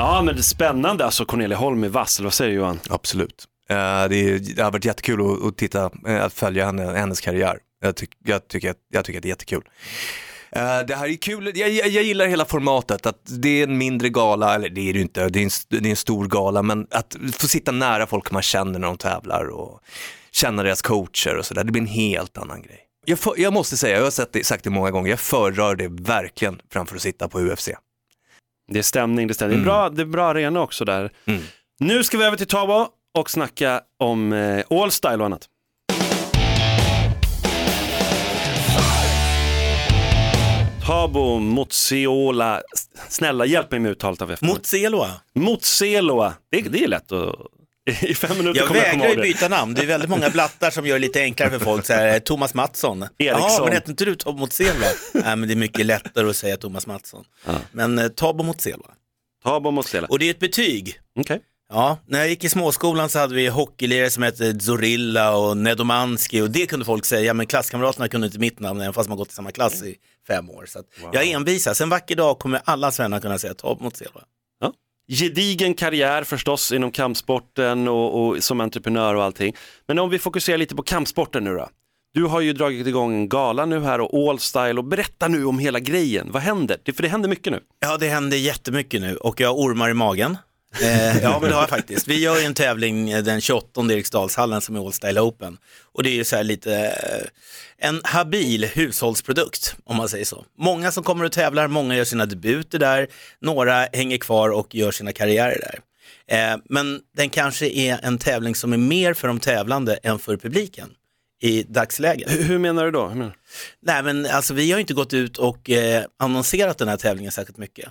Ja men det är spännande alltså, Cornelia Holm är vass, eller vad säger du Johan? Absolut. Eh, det, är, det har varit jättekul att, att titta, eh, att följa henne, hennes karriär. Jag, tyck, jag, tycker, att- jag tycker att det är jättekul. Eh, det här är kul, jag, jag, jag gillar hela formatet, att det är en mindre gala, eller det är det ju inte, det är, en, det är en stor gala, men att få sitta nära folk man känner när de tävlar och känna deras coacher och sådär, det blir en helt annan grej. Jag, för, jag måste säga, jag har det, sagt det många gånger, jag föredrar det verkligen framför att sitta på UFC. Det är stämning, det är stämning. Det, är bra, det är bra arena också där. Mm. Nu ska vi över till Tabo och snacka om eh, All Style och annat. Tabo Moziola, snälla hjälp mig med uttalet av efternamnet. Motseloa. Mozieloa, det, det är lätt att... I fem minuter Jag kommer jag komma vägrar byta namn. Det är väldigt många blattar som gör det lite enklare för folk. Så här, Thomas Mattsson. Eriksson. Ja, men hette inte du Tobbe Motseloa? Nej, men det är mycket lättare att säga Thomas Mattsson. Men eh, Tobbe Motseloa. Tabo. Och det är ett betyg. Okej. Ja, när jag gick i småskolan så hade vi hockeylirare som hette Zorilla och Nedomanski och det kunde folk säga, men klasskamraterna kunde inte mitt namn även fast man gått i samma klass i fem år. Så att jag envisas. En vacker dag kommer alla svennar kunna säga Tobbe Motseloa. Gedigen karriär förstås inom kampsporten och, och som entreprenör och allting. Men om vi fokuserar lite på kampsporten nu då. Du har ju dragit igång en gala nu här och All Style och berätta nu om hela grejen. Vad händer? För det händer mycket nu. Ja, det händer jättemycket nu och jag har ormar i magen. Eh, ja, men det har jag faktiskt. Vi gör ju en tävling eh, den 28 i Eriksdalshallen som är All Style Open. Och det är ju så här lite eh, en habil hushållsprodukt, om man säger så. Många som kommer och tävlar, många gör sina debuter där, några hänger kvar och gör sina karriärer där. Eh, men den kanske är en tävling som är mer för de tävlande än för publiken i dagsläget. Hur, hur menar du då? Menar du? Nej men alltså vi har inte gått ut och eh, annonserat den här tävlingen särskilt mycket.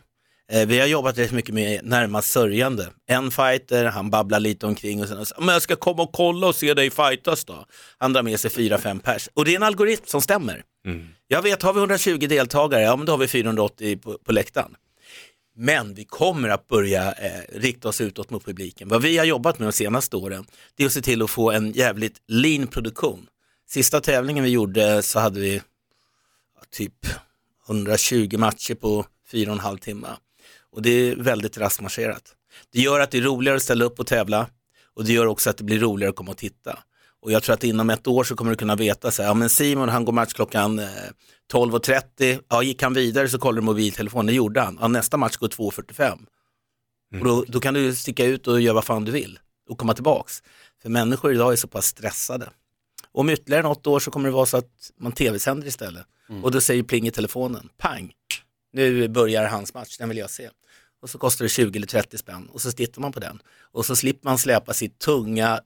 Eh, vi har jobbat rätt mycket med närmast sörjande. En fighter, han babblar lite omkring och sen men jag ska komma och kolla och se dig fightas då. Han drar med sig fyra, fem pers. Och det är en algoritm som stämmer. Jag vet, har vi 120 deltagare, ja men då har vi 480 på, på läktaren. Men vi kommer att börja eh, rikta oss utåt mot publiken. Vad vi har jobbat med de senaste åren, det är att se till att få en jävligt lean produktion. Sista tävlingen vi gjorde så hade vi ja, typ 120 matcher på fyra och en halv timme. Och det är väldigt rastmarscherat. Det gör att det är roligare att ställa upp och tävla och det gör också att det blir roligare att komma och titta. Och jag tror att inom ett år så kommer du kunna veta så här, ja men Simon han går match klockan eh, 12.30, ja gick han vidare så kollar du mobiltelefonen, det gjorde han. Ja, nästa match går 2.45. Och då, då kan du sticka ut och göra vad fan du vill och komma tillbaks. För människor idag är så pass stressade. Och om ytterligare något år så kommer det vara så att man tv-sänder istället. Och då säger pling i telefonen, pang, nu börjar hans match, den vill jag se. Och så kostar det 20 eller 30 spänn och så tittar man på den. Och så slipper man släpa sitt tunga,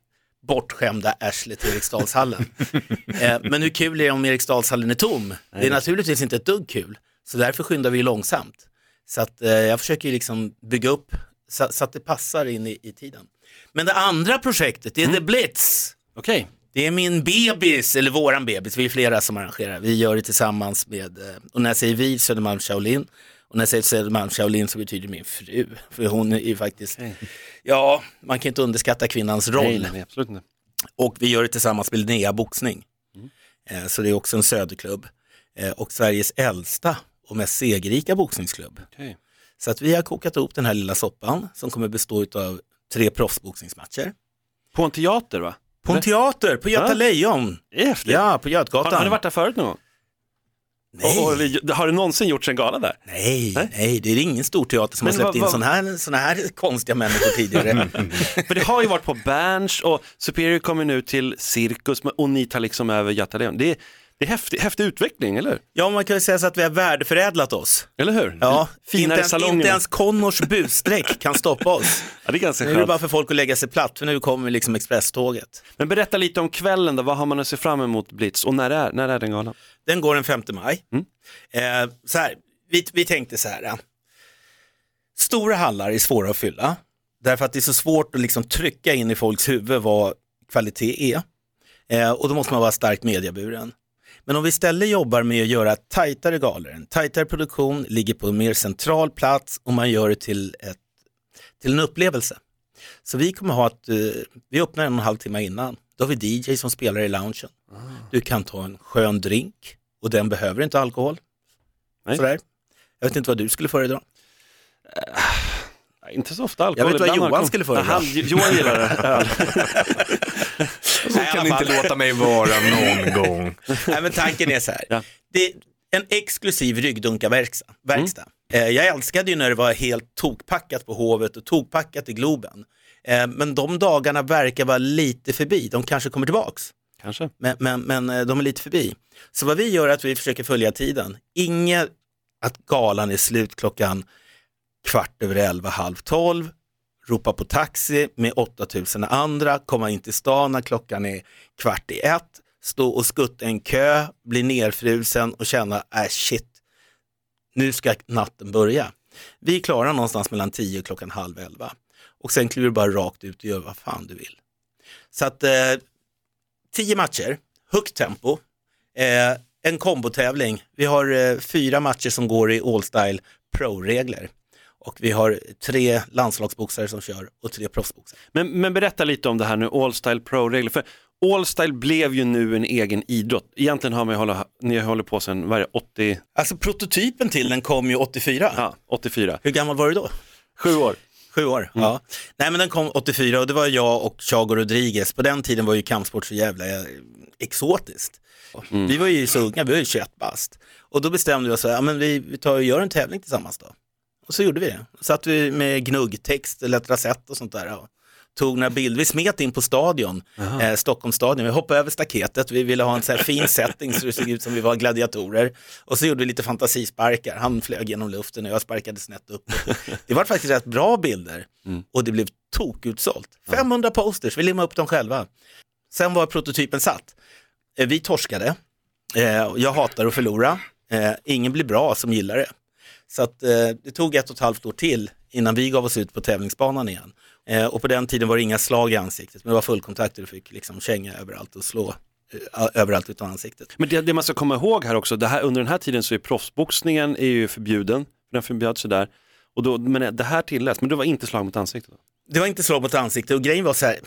bortskämda arsle till Eriksdalshallen. eh, men hur kul är det om Eriksdalshallen är tom? Det är naturligtvis inte ett dugg kul. Så därför skyndar vi långsamt. Så att, eh, jag försöker liksom bygga upp så, så att det passar in i, i tiden. Men det andra projektet, det är The Blitz. Okej. Det är min bebis, eller våran bebis, vi är flera som arrangerar. Vi gör det tillsammans med, eh, och när jag säger vi, Södermalm Shaolin. Och när jag säger Södermalm Shaolin så betyder det min fru. För hon är ju faktiskt, ja, man kan inte underskatta kvinnans roll. Nej, nej, absolut inte. Och vi gör det tillsammans med Linnea Boxning. Eh, så det är också en söderklubb. Eh, och Sveriges äldsta och mest segerrika boxningsklubb. Okej. Så att vi har kokat ihop den här lilla soppan som kommer bestå av tre proffsboxningsmatcher. På en teater va? På en teater, på Göta Ja. Lejon. Häftigt. Ja, på Har, Götgatan. har du varit där förut någon gång? Nej. Och, och, har det någonsin gjorts en gala där? Nej, Nej? nej, det är ingen stor teater som Men har släppt vad- in vad- sådana här, såna här konstiga människor tidigare. För det har ju varit på Berns och Superior kommer nu till Cirkus och ni tar liksom över Göta Lejon. Det är, det är häftig, häftig utveckling, eller? Ja, man kan ju säga så att vi har värdeförädlat oss. Eller hur? Ja, Finare inte, ens, inte ens Connors busstreck kan stoppa oss. Ja, det är ganska Nu är det skönt. bara för folk att lägga sig platt, för nu kommer liksom expresståget. Men berätta lite om kvällen då, vad har man att se fram emot Blitz och när är, när är den galan? Den går den 5 maj. Mm. Eh, så här, vi, vi tänkte så här. Stora hallar är svåra att fylla, därför att det är så svårt att liksom trycka in i folks huvud vad kvalitet är. Eh, och då måste man vara starkt medieburen. Men om vi istället jobbar med att göra tajtare galor, en tajtare produktion, ligger på en mer central plats och man gör det till, ett, till en upplevelse. Så vi kommer ha att, eh, vi öppnar en och en halv timme innan, då har vi DJ som spelar i loungen. Du kan ta en skön drink och den behöver inte alkohol. Nej. Sådär. Jag vet inte vad du skulle föredra. Inte så ofta alkohol. Jag vet vad ibland Johan alkohol. skulle föredra. Han- Johan gillar det. öl. Så kan ni inte låta mig vara någon gång. Nej, men tanken är så här. Ja. Det är en exklusiv ryggdunkarverkstad. Verkstad. Mm. Eh, Jag älskade ju när det var helt tokpackat på Hovet och tokpackat i Globen. Eh, Men de dagarna verkar vara lite förbi. De kanske kommer tillbaks. Kanske. Men, men, men eh, de är lite förbi. Så vad vi gör är att vi försöker följa tiden. Inget att galan är slut klockan kvart över elva, halv tolv, ropa på taxi med 8000 andra, komma in till stan när klockan är kvart i ett, stå och skutta en kö, bli nerfrusen och känna, äh shit, nu ska natten börja. Vi är klara någonstans mellan 10 och klockan halv elva och sen kliver du bara rakt ut och gör vad fan du vill. Så att eh, tio matcher, högt tempo, eh, en kombotävling. Vi har eh, fyra matcher som går i all-style pro-regler. Och vi har tre landslagsboxare som kör och tre proffsboxare. Men, men berätta lite om det här nu, All Style Pro-regler. För All Style blev ju nu en egen idrott. Egentligen har man hålla, ni håller på sedan, vad är det, 80, Alltså prototypen till den kom ju 84. ja, 84, Hur gammal var du då? sju år. Sju år. Ja. Nej men den kom 84 och det var jag och Chago Rodriguez. På den tiden var ju kampsport så jävla eh, exotiskt. Vi var ju så unga, vi var ju 21 bast. Och då bestämde vi oss, ja, men vi, vi tar och gör en tävling tillsammans då. Och så gjorde vi det. Satt vi med gnuggtext, lettrasett och sånt där. Och tog några bilder, vi smet in på stadion, eh, Stockholmsstadion, vi hoppade över staketet, vi ville ha en så fin setting så det såg ut som vi var gladiatorer. Och så gjorde vi lite fantasisparkar, han flög genom luften och jag sparkade snett upp. Det var faktiskt rätt bra bilder och det blev tokutsålt. 500 posters, vi limmade upp dem själva. Sen var prototypen satt. Eh, Vi torskade, Eh, jag hatar att förlora, Eh, ingen blir bra som gillar det. Så att, eh, det tog ett och ett halvt år till innan vi gav oss ut på tävlingsbanan igen. Eh, och på den tiden var det inga slag i ansiktet, men det var fullkontakt och du fick liksom känga överallt och slå eh, överallt utan ansiktet. Men det, det man ska komma ihåg här också, här, under den här tiden så är proffsboxningen är ju förbjuden, för den förbjöds ju där. Och då, men det här tilläts, men det var inte slag mot ansiktet. Då. Det var inte slag mot ansiktet och grejen var så här,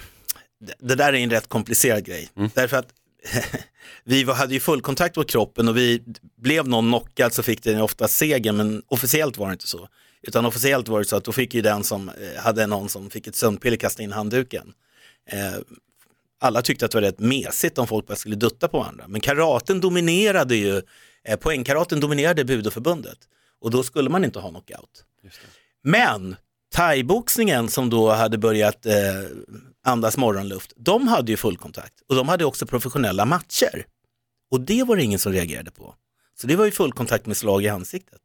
det- där är en rätt komplicerad grej. Därför att vi var, hade ju fullkontakt mot kroppen och vi blev någon knockad så fick den ofta seger men officiellt var det inte så. Utan officiellt var det så att då fick ju den som eh, hade någon som fick ett sömnpiller kasta in handduken. Eh, alla tyckte att det var rätt mesigt om folk bara skulle dutta på varandra. Men karaten dominerade ju, eh, poängkaraten dominerade budoförbundet. Och då skulle man inte ha knockout. Men thaiboxningen som då hade börjat eh, andas morgonluft, de hade ju fullkontakt och de hade också professionella matcher. Och det var det ingen som reagerade på. Så det var ju fullkontakt med slag i ansiktet.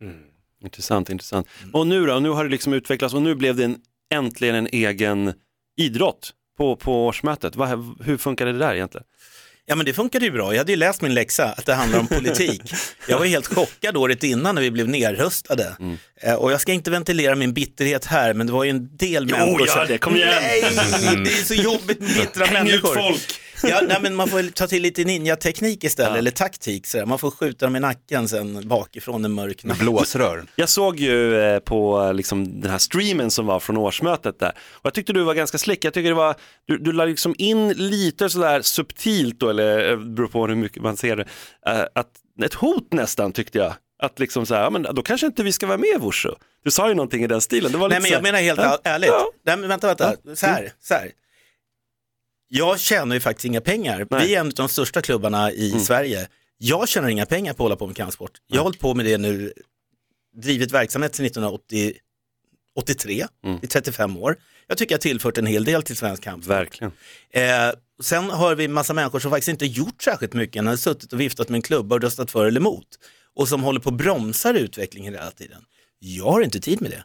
Mm. Intressant, intressant. Och nu då, nu har det liksom utvecklats och nu blev det en, äntligen en egen idrott på, på årsmötet. Va, hur funkade det där egentligen? Ja men det funkade ju bra, jag hade ju läst min läxa att det handlar om politik. Jag var helt chockad året innan när vi blev nerröstade. Eh, och jag ska inte ventilera min bitterhet här men det var ju en del människor gör det, kom igen. Nej, det är så jobbigt med bittra Häng ut människor. folk. Ja, nej, men man får ta till lite ninja-teknik istället, Ja. eller taktik. Sådär. Man får skjuta dem i nacken sen bakifrån en mörk natt. Blåsrör. Jag såg ju eh, på liksom, den här streamen som var från årsmötet där och jag tyckte du var ganska slick. Jag tycker det var, du, du la liksom in lite sådär subtilt då, eller eh, beror på hur mycket man ser det, eh, att, ett hot nästan tyckte jag. Att liksom så här, ja, men då kanske inte vi ska vara med i Wushu. Du sa ju någonting i den stilen. Det var Nej lite men så jag menar helt Ja. ärligt. Ja. Nej, men vänta, vänta. Så här, så här. Jag tjänar ju faktiskt inga pengar. Nej. Vi är en av de största klubbarna i Sverige. Jag tjänar inga pengar på att hålla på med kampsport. Jag har hållit på med det nu, drivit verksamhet sedan 1983, Mm. i 35 år. Jag tycker jag har tillfört en hel del till svensk kampsport. Verkligen. Eh, sen har vi massa människor som faktiskt inte gjort särskilt mycket, än har suttit och viftat med en klubba och röstat för eller emot. Och som håller på och bromsar utvecklingen hela tiden. Jag har inte tid med det.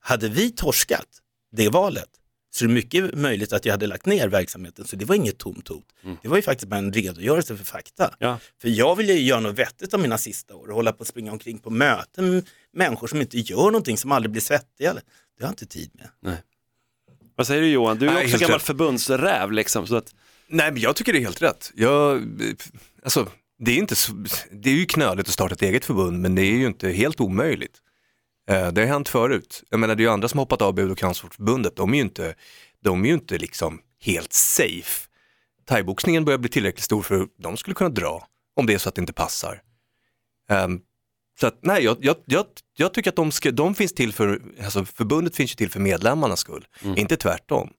Hade vi torskat det valet så är det mycket möjligt att jag hade lagt ner verksamheten. Så det var inget tomt hot. Det var ju faktiskt bara en redogörelse för fakta. Ja. För jag vill ju göra något vettigt av mina sista år och hålla på och springa omkring på möten med människor som inte gör någonting, som aldrig blir svettiga. Det har jag inte tid med. Vad säger du Johan? Du är Nej, också gammal rätt. förbundsräv liksom. Så att, Nej, men jag tycker det är helt rätt. Jag, alltså, det, är inte så, det är ju knöligt att starta ett eget förbund, men det är ju inte helt omöjligt. Eh, Det har hänt förut. Jag menar, det är ju andra som har hoppat av Bud och kampsportförbundet. De är ju inte, de är ju inte liksom helt safe. Thaiboxningen börjar bli tillräckligt stor för att de skulle kunna dra om det är så att det inte passar. Ehm, så att, nej, jag, jag, jag, jag tycker att de, ska, de finns till för, alltså förbundet finns ju till för medlemmarnas skull, inte tvärtom.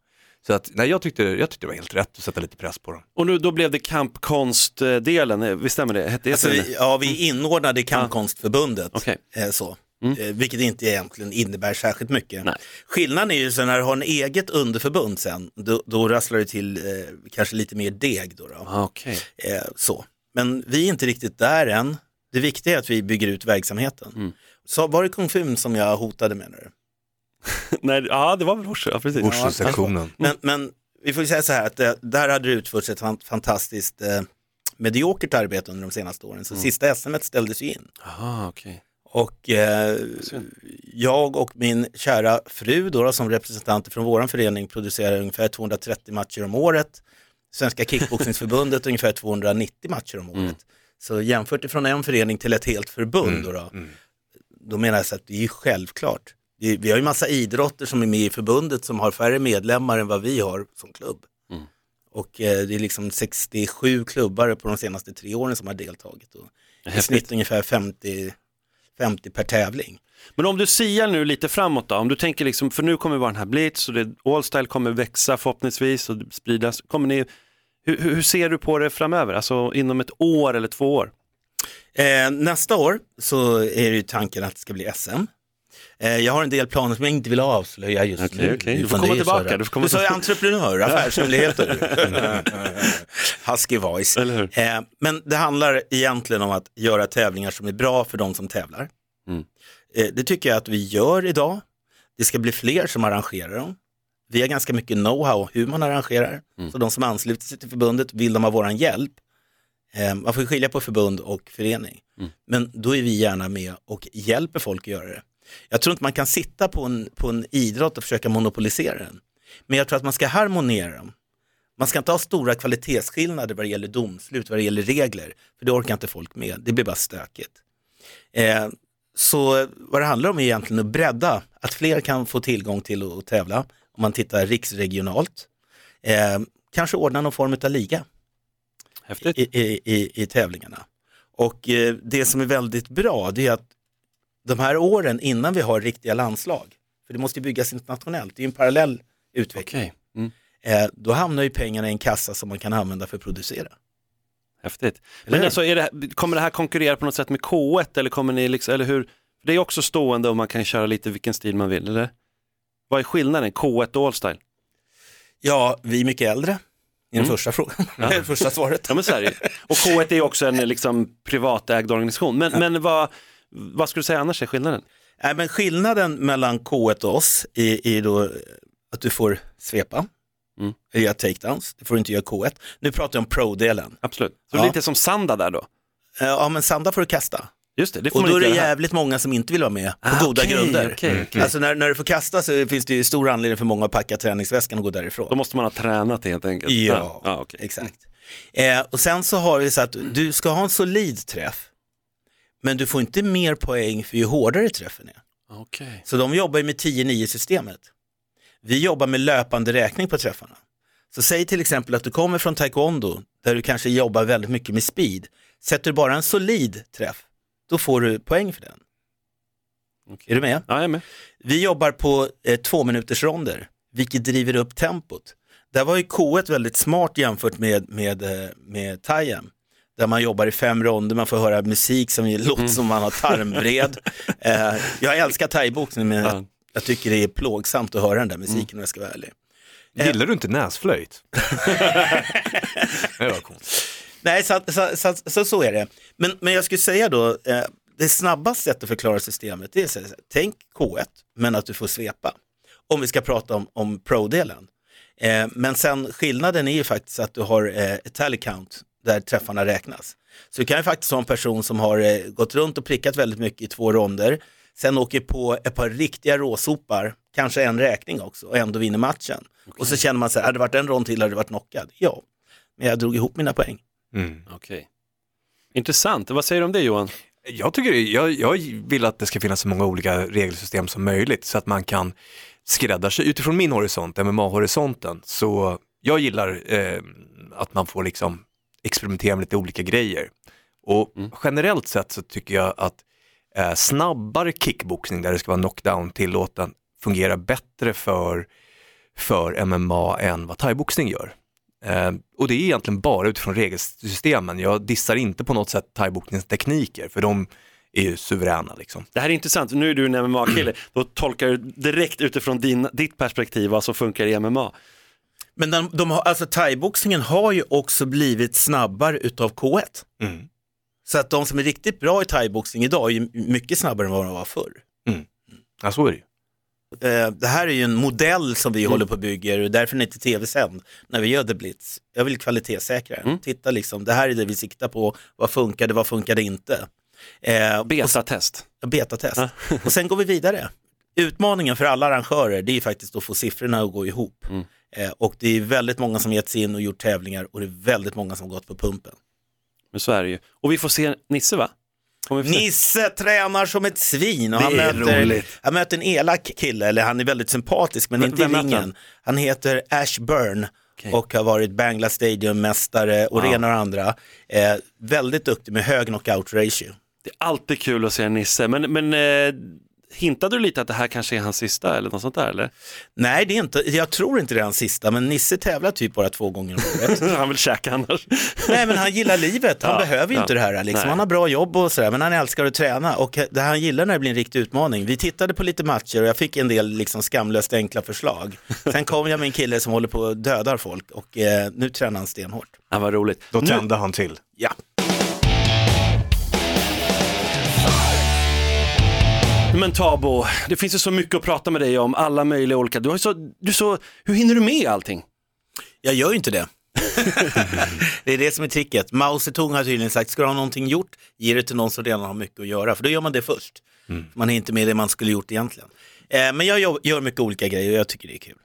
Så att, nej, jag tyckte, jag tyckte det var helt rätt att sätta lite press på dem. och nu, då blev det kampkonstdelen, eh, visst stämmer det? Hette det Alltså, så, vi, ja, vi inordnade i Kampkonstförbundet. Okej. Eh, så. Mm. Eh, vilket inte egentligen innebär särskilt mycket. Nej. Skillnaden är ju så när du har en eget underförbund sen, då, då rasslar det till eh, kanske lite mer deg. Då, då. Ah, Okej. Eh, så. Men vi är inte riktigt där än. Det viktiga är att vi bygger ut verksamheten. Mm. Så var det Kung som jag hotade med nu? Nej, ja, det var väl Wushu, ja precis. Wushu-sektionen. Men, men vi får ju säga så här att eh, där hade det utförts ett fan- fantastiskt eh, mediokert arbete under de senaste åren. Så sista SM ställdes ju in. Ah, okej. Och eh, jag och min kära fru då, som representanter från vår förening producerar ungefär 230 matcher om året. Svenska kickboxningsförbundet ungefär 290 matcher om året. Så jämfört ifrån en förening till ett helt förbund då, då, då menar jag så att det är självklart. Det är- Vi har ju massa idrotter som är med i förbundet som har färre medlemmar än vad vi har som klubb. Mm. Och eh, det är liksom 67 klubbar på de senaste tre åren som har deltagit. Och I snitt ungefär 50, 50 per tävling. Men om du siar nu lite framåt då, om du tänker liksom, för nu kommer vara den här Blitz och det, Allstyle kommer växa förhoppningsvis och spridas. Kommer ni, hur, hur hur ser du på det framöver, alltså inom ett år eller två år? Eh, nästa år så är det ju tanken att det ska bli SM. Eh, jag har en del planer som jag inte vill avslöja just Okej, nu. okej. Du får komma tillbaka, så du får komma Du sa ju entreprenör, affärshemligheter. Husky voice. Eh, men det handlar egentligen om att göra tävlingar som är bra för de som tävlar. Mm. Eh, det tycker jag att vi gör idag. Det ska bli fler som arrangerar dem. Vi har ganska mycket know-how hur man arrangerar. Mm. Så de som ansluter sig till förbundet, vill de ha våran hjälp, man får skilja på förbund och förening. Mm. Men då är vi gärna med och hjälper folk att göra det. Jag tror inte man kan sitta på en, på en idrott och försöka monopolisera den. Men jag tror att man ska harmonera dem. Man ska inte ha stora kvalitetsskillnader vad det gäller domslut, vad det gäller regler, för det orkar inte folk med. Det blir bara stökigt. Eh, så vad det handlar om är egentligen att bredda, att fler kan få tillgång till att tävla. Om man tittar riksregionalt. Eh, kanske ordna någon form av liga i, i, i, i tävlingarna. Och eh, det som är väldigt bra det är att de här åren innan vi har riktiga landslag, för det måste byggas internationellt, det är ju en parallell utveckling. Okej, mm. Eh, då hamnar ju pengarna i en kassa som man kan använda för att producera. häftigt. Eller Men alltså, det, kommer det här konkurrera på något sätt med K1 eller kommer ni liksom, eller hur? Det är också stående och man kan köra lite vilken stil man vill, eller? Vad är skillnaden, K1 och Allstyle? Ja, vi är mycket äldre, i den Mm. första frågan, det första svaret. Ja men så. Och K1 är också en liksom, privatägd organisation. Men, men vad, vad skulle du säga annars är skillnaden? Nej, men skillnaden mellan K1 och oss är, är då att du får svepa, Mm. göra takedowns, det får du inte göra K1. Nu pratar jag om pro-delen. Absolut. Så Ja. lite som Sanda där då? Eh, Ja, men sanda får du kasta. Just det, det får Och då är det göra här. jävligt många som inte vill vara med på Ah, goda okej, grunder. okej, okej. Alltså när, när du får kasta så finns det ju stor anledning för många att packa träningsväskan och gå därifrån. Då måste man ha tränat helt enkelt. Ja, ja okej. exakt. Eh, och sen så har vi så att du ska ha en solid träff, men du får inte mer poäng för ju hårdare träffen är. Okej. Så de jobbar ju med 10-9 systemet. Vi jobbar med löpande räkning på träffarna. Så säg till exempel att du kommer från taekwondo där du kanske jobbar väldigt mycket med speed. Sätter du bara en solid träff, då får du poäng för den. Är du med? Ja, jag är med. Vi jobbar på eh, två minuters ronder, vilket driver upp tempot. Där var ju K1 väldigt smart jämfört med, med, eh, med Tajem. Där man jobbar i fem ronder, man får höra musik som låter som man har tarmvred. eh, jag älskar thaiboxning men jag, jag tycker det är plågsamt att höra den där musiken om jag ska vara ärlig. Gillar du inte näsflöjt? det var coolt. Nej, så, så, så, så, så är det. Men, men jag skulle säga då, eh, det snabbaste sättet att förklara systemet det är så här, tänk K1, men att du får svepa. Om vi ska prata om, om pro-delen. Eh, men sen skillnaden är ju faktiskt att du har eh, ett tally count där träffarna räknas. Så du kan ju faktiskt ha en person som har eh, gått runt och prickat väldigt mycket i två ronder, sen åker på ett par riktiga råsopar, kanske en räkning också och ändå vinner matchen. Och så känner man sig, hade det varit en rond till hade det varit knockad. Ja, men jag drog ihop mina poäng. Okej. Intressant. Vad säger du om det Johan? Jag, tycker, jag, jag vill att det ska finnas så många olika regelsystem som möjligt så att man kan skräddarsy. Utifrån min horisont, MMA-horisonten, så jag gillar eh, att man får liksom experimentera med lite olika grejer. Och generellt sett så tycker jag att eh, snabbare kickboxning där det ska vara knockdown tillåten fungerar bättre för, för MMA än vad thaiboxning gör. Eh, och det är egentligen bara utifrån regelsystemen. Jag dissar inte på något sätt thaiboxningens tekniker för de är ju suveräna liksom. Det här är intressant. Nu är du en MMA-kille. Då tolkar du direkt utifrån din, ditt perspektiv vad som funkar i MMA. Men de, de har, alltså thaiboxningen har ju också blivit snabbare utav K1. Mm. Så att de som är riktigt bra i thaiboxning idag är ju mycket snabbare än vad de var förr. Ja, så är det ju. Eh, Det här är ju en modell som vi Mm. håller på och bygger och därför är den inte tv-sänd när vi gör The Blitz. Jag vill kvalitetssäkra den. Mm. Titta liksom, det här är det vi siktar på. Vad funkade, vad funkade inte? Eh, Betatest. och- Betatest. och sen går vi vidare. Utmaningen för alla arrangörer det är faktiskt att få siffrorna att gå ihop. Mm. Eh, och det är väldigt många som gett sig in och gjort tävlingar och det är väldigt många som gått på pumpen. Men så är det ju. Och vi får se Nisse va? Nisse tränar som ett svin och han möter, han möter en elak kille, eller han är väldigt sympatisk men Vem- inte i ringen. han? Han heter Ash Byrne och har varit Bangla Stadium-mästare och Wow. det ena och andra. Eh, väldigt duktig med hög knockout ratio. Det är alltid kul att se Nisse. Men, men eh, hintade du lite att det här kanske är hans sista eller något sånt där eller? Nej, det är inte, jag tror inte det är hans sista, men Nisse tävlar typ bara två gånger om året. han vill käka annars. Nej, men han gillar livet. Han Ja, behöver ju ja. inte det här. Liksom. Nej. Han har bra jobb och sådär, men han älskar att träna och det han gillar när det blir en riktig utmaning. Vi tittade på lite matcher och jag fick en del liksom skamlöst enkla förslag. Sen kom jag med en kille som håller på att dödar folk och eh, nu tränar han stenhårt. Ja, vad roligt. Då Nu- tände han till. Ja. Men Tabo, det finns ju så mycket att prata med dig om, alla möjliga olika. Du har så, du så, hur hinner du med allting? Jag gör ju inte det. det är det som är tricket. Mao Zedong har tydligen sagt, ska du ha någonting gjort, ge det till någon som redan har mycket att göra, för då gör man det först. Man är inte med det man skulle gjort egentligen. Eh, men jag gör, gör mycket olika grejer och jag tycker det är kul.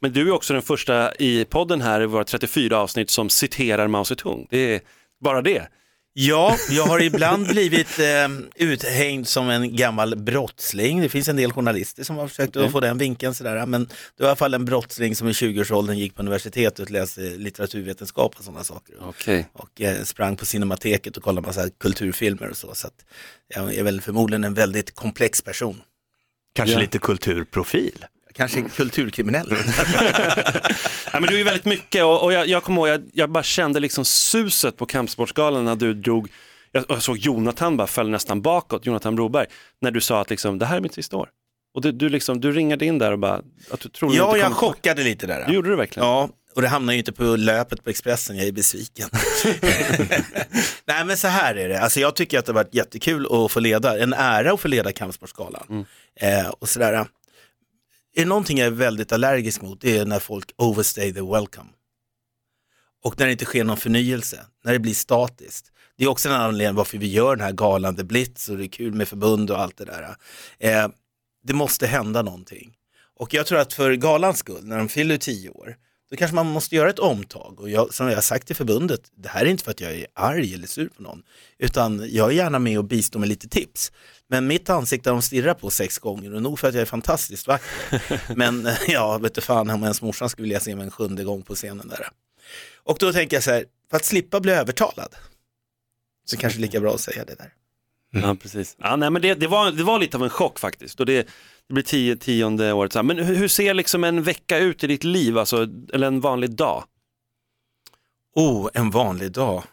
Men du är också den första i podden här i våra 34 avsnitt som citerar Mao Zedong. Det är bara det. Ja, jag har ibland blivit eh, uthängd som en gammal brottsling. Det finns en del journalister som har försökt att få den vinkeln sådär. Men det var i alla fall en brottsling som i 20-årsåldern gick på universitetet och läste litteraturvetenskap och sådana saker. Okej. Och eh, sprang på Cinemateket och kollade massa kulturfilmer och så. Så att jag är väl förmodligen en väldigt komplex person. Kanske Ja. lite kulturprofil. Kanske kulturkriminell. Ja, men du är väldigt mycket och, och jag, jag kommer ihåg, jag, jag bara kände liksom suset på Kampsportsgalan när du drog, jag, jag såg Jonathan bara föll nästan bakåt, Jonathan Broberg, när du sa att liksom, det här är mitt sista år. Och du, du, liksom, du ringade in där och bara, att du tror ja, inte jag chockade lite där. Det gjorde du verkligen. Ja, och det hamnar ju inte på löpet på Expressen, jag är besviken. Nej men så här är det, alltså jag tycker att det har varit jättekul att få leda, en ära att få leda Kampsportsgalan. Eh, och sådär. Är det någonting jag är väldigt allergisk mot, det är när folk overstay the welcome. och när det inte sker någon förnyelse, när det blir statiskt. Det är också en anledning varför vi gör den här galan, The Blitz och det är kul med förbund och allt det där. Eh, det måste hända någonting. Och jag tror att för galans skull, när de fyller tio år, då kanske man måste göra ett omtag. Och jag, som jag har sagt till förbundet, det här är inte för att jag är arg eller sur på någon, utan jag är gärna med och bistår med lite tips. Men mitt ansikte har de stirrat på sex gånger och nog för att jag är fantastiskt vacker. Men eh, ja, vet du fan om ens morsan skulle vilja se mig en sjunde gång på scenen där. Och då tänker jag så här, för att slippa bli övertalad, så kanske lika bra att säga det där. Ja, precis. Ja, nej, men det, det, var, det var lite av en chock faktiskt. Och det, det blir tio, tionde året. Så här. Men hur, hur ser liksom en vecka ut i ditt liv, alltså, eller en vanlig dag? Oh, en vanlig dag.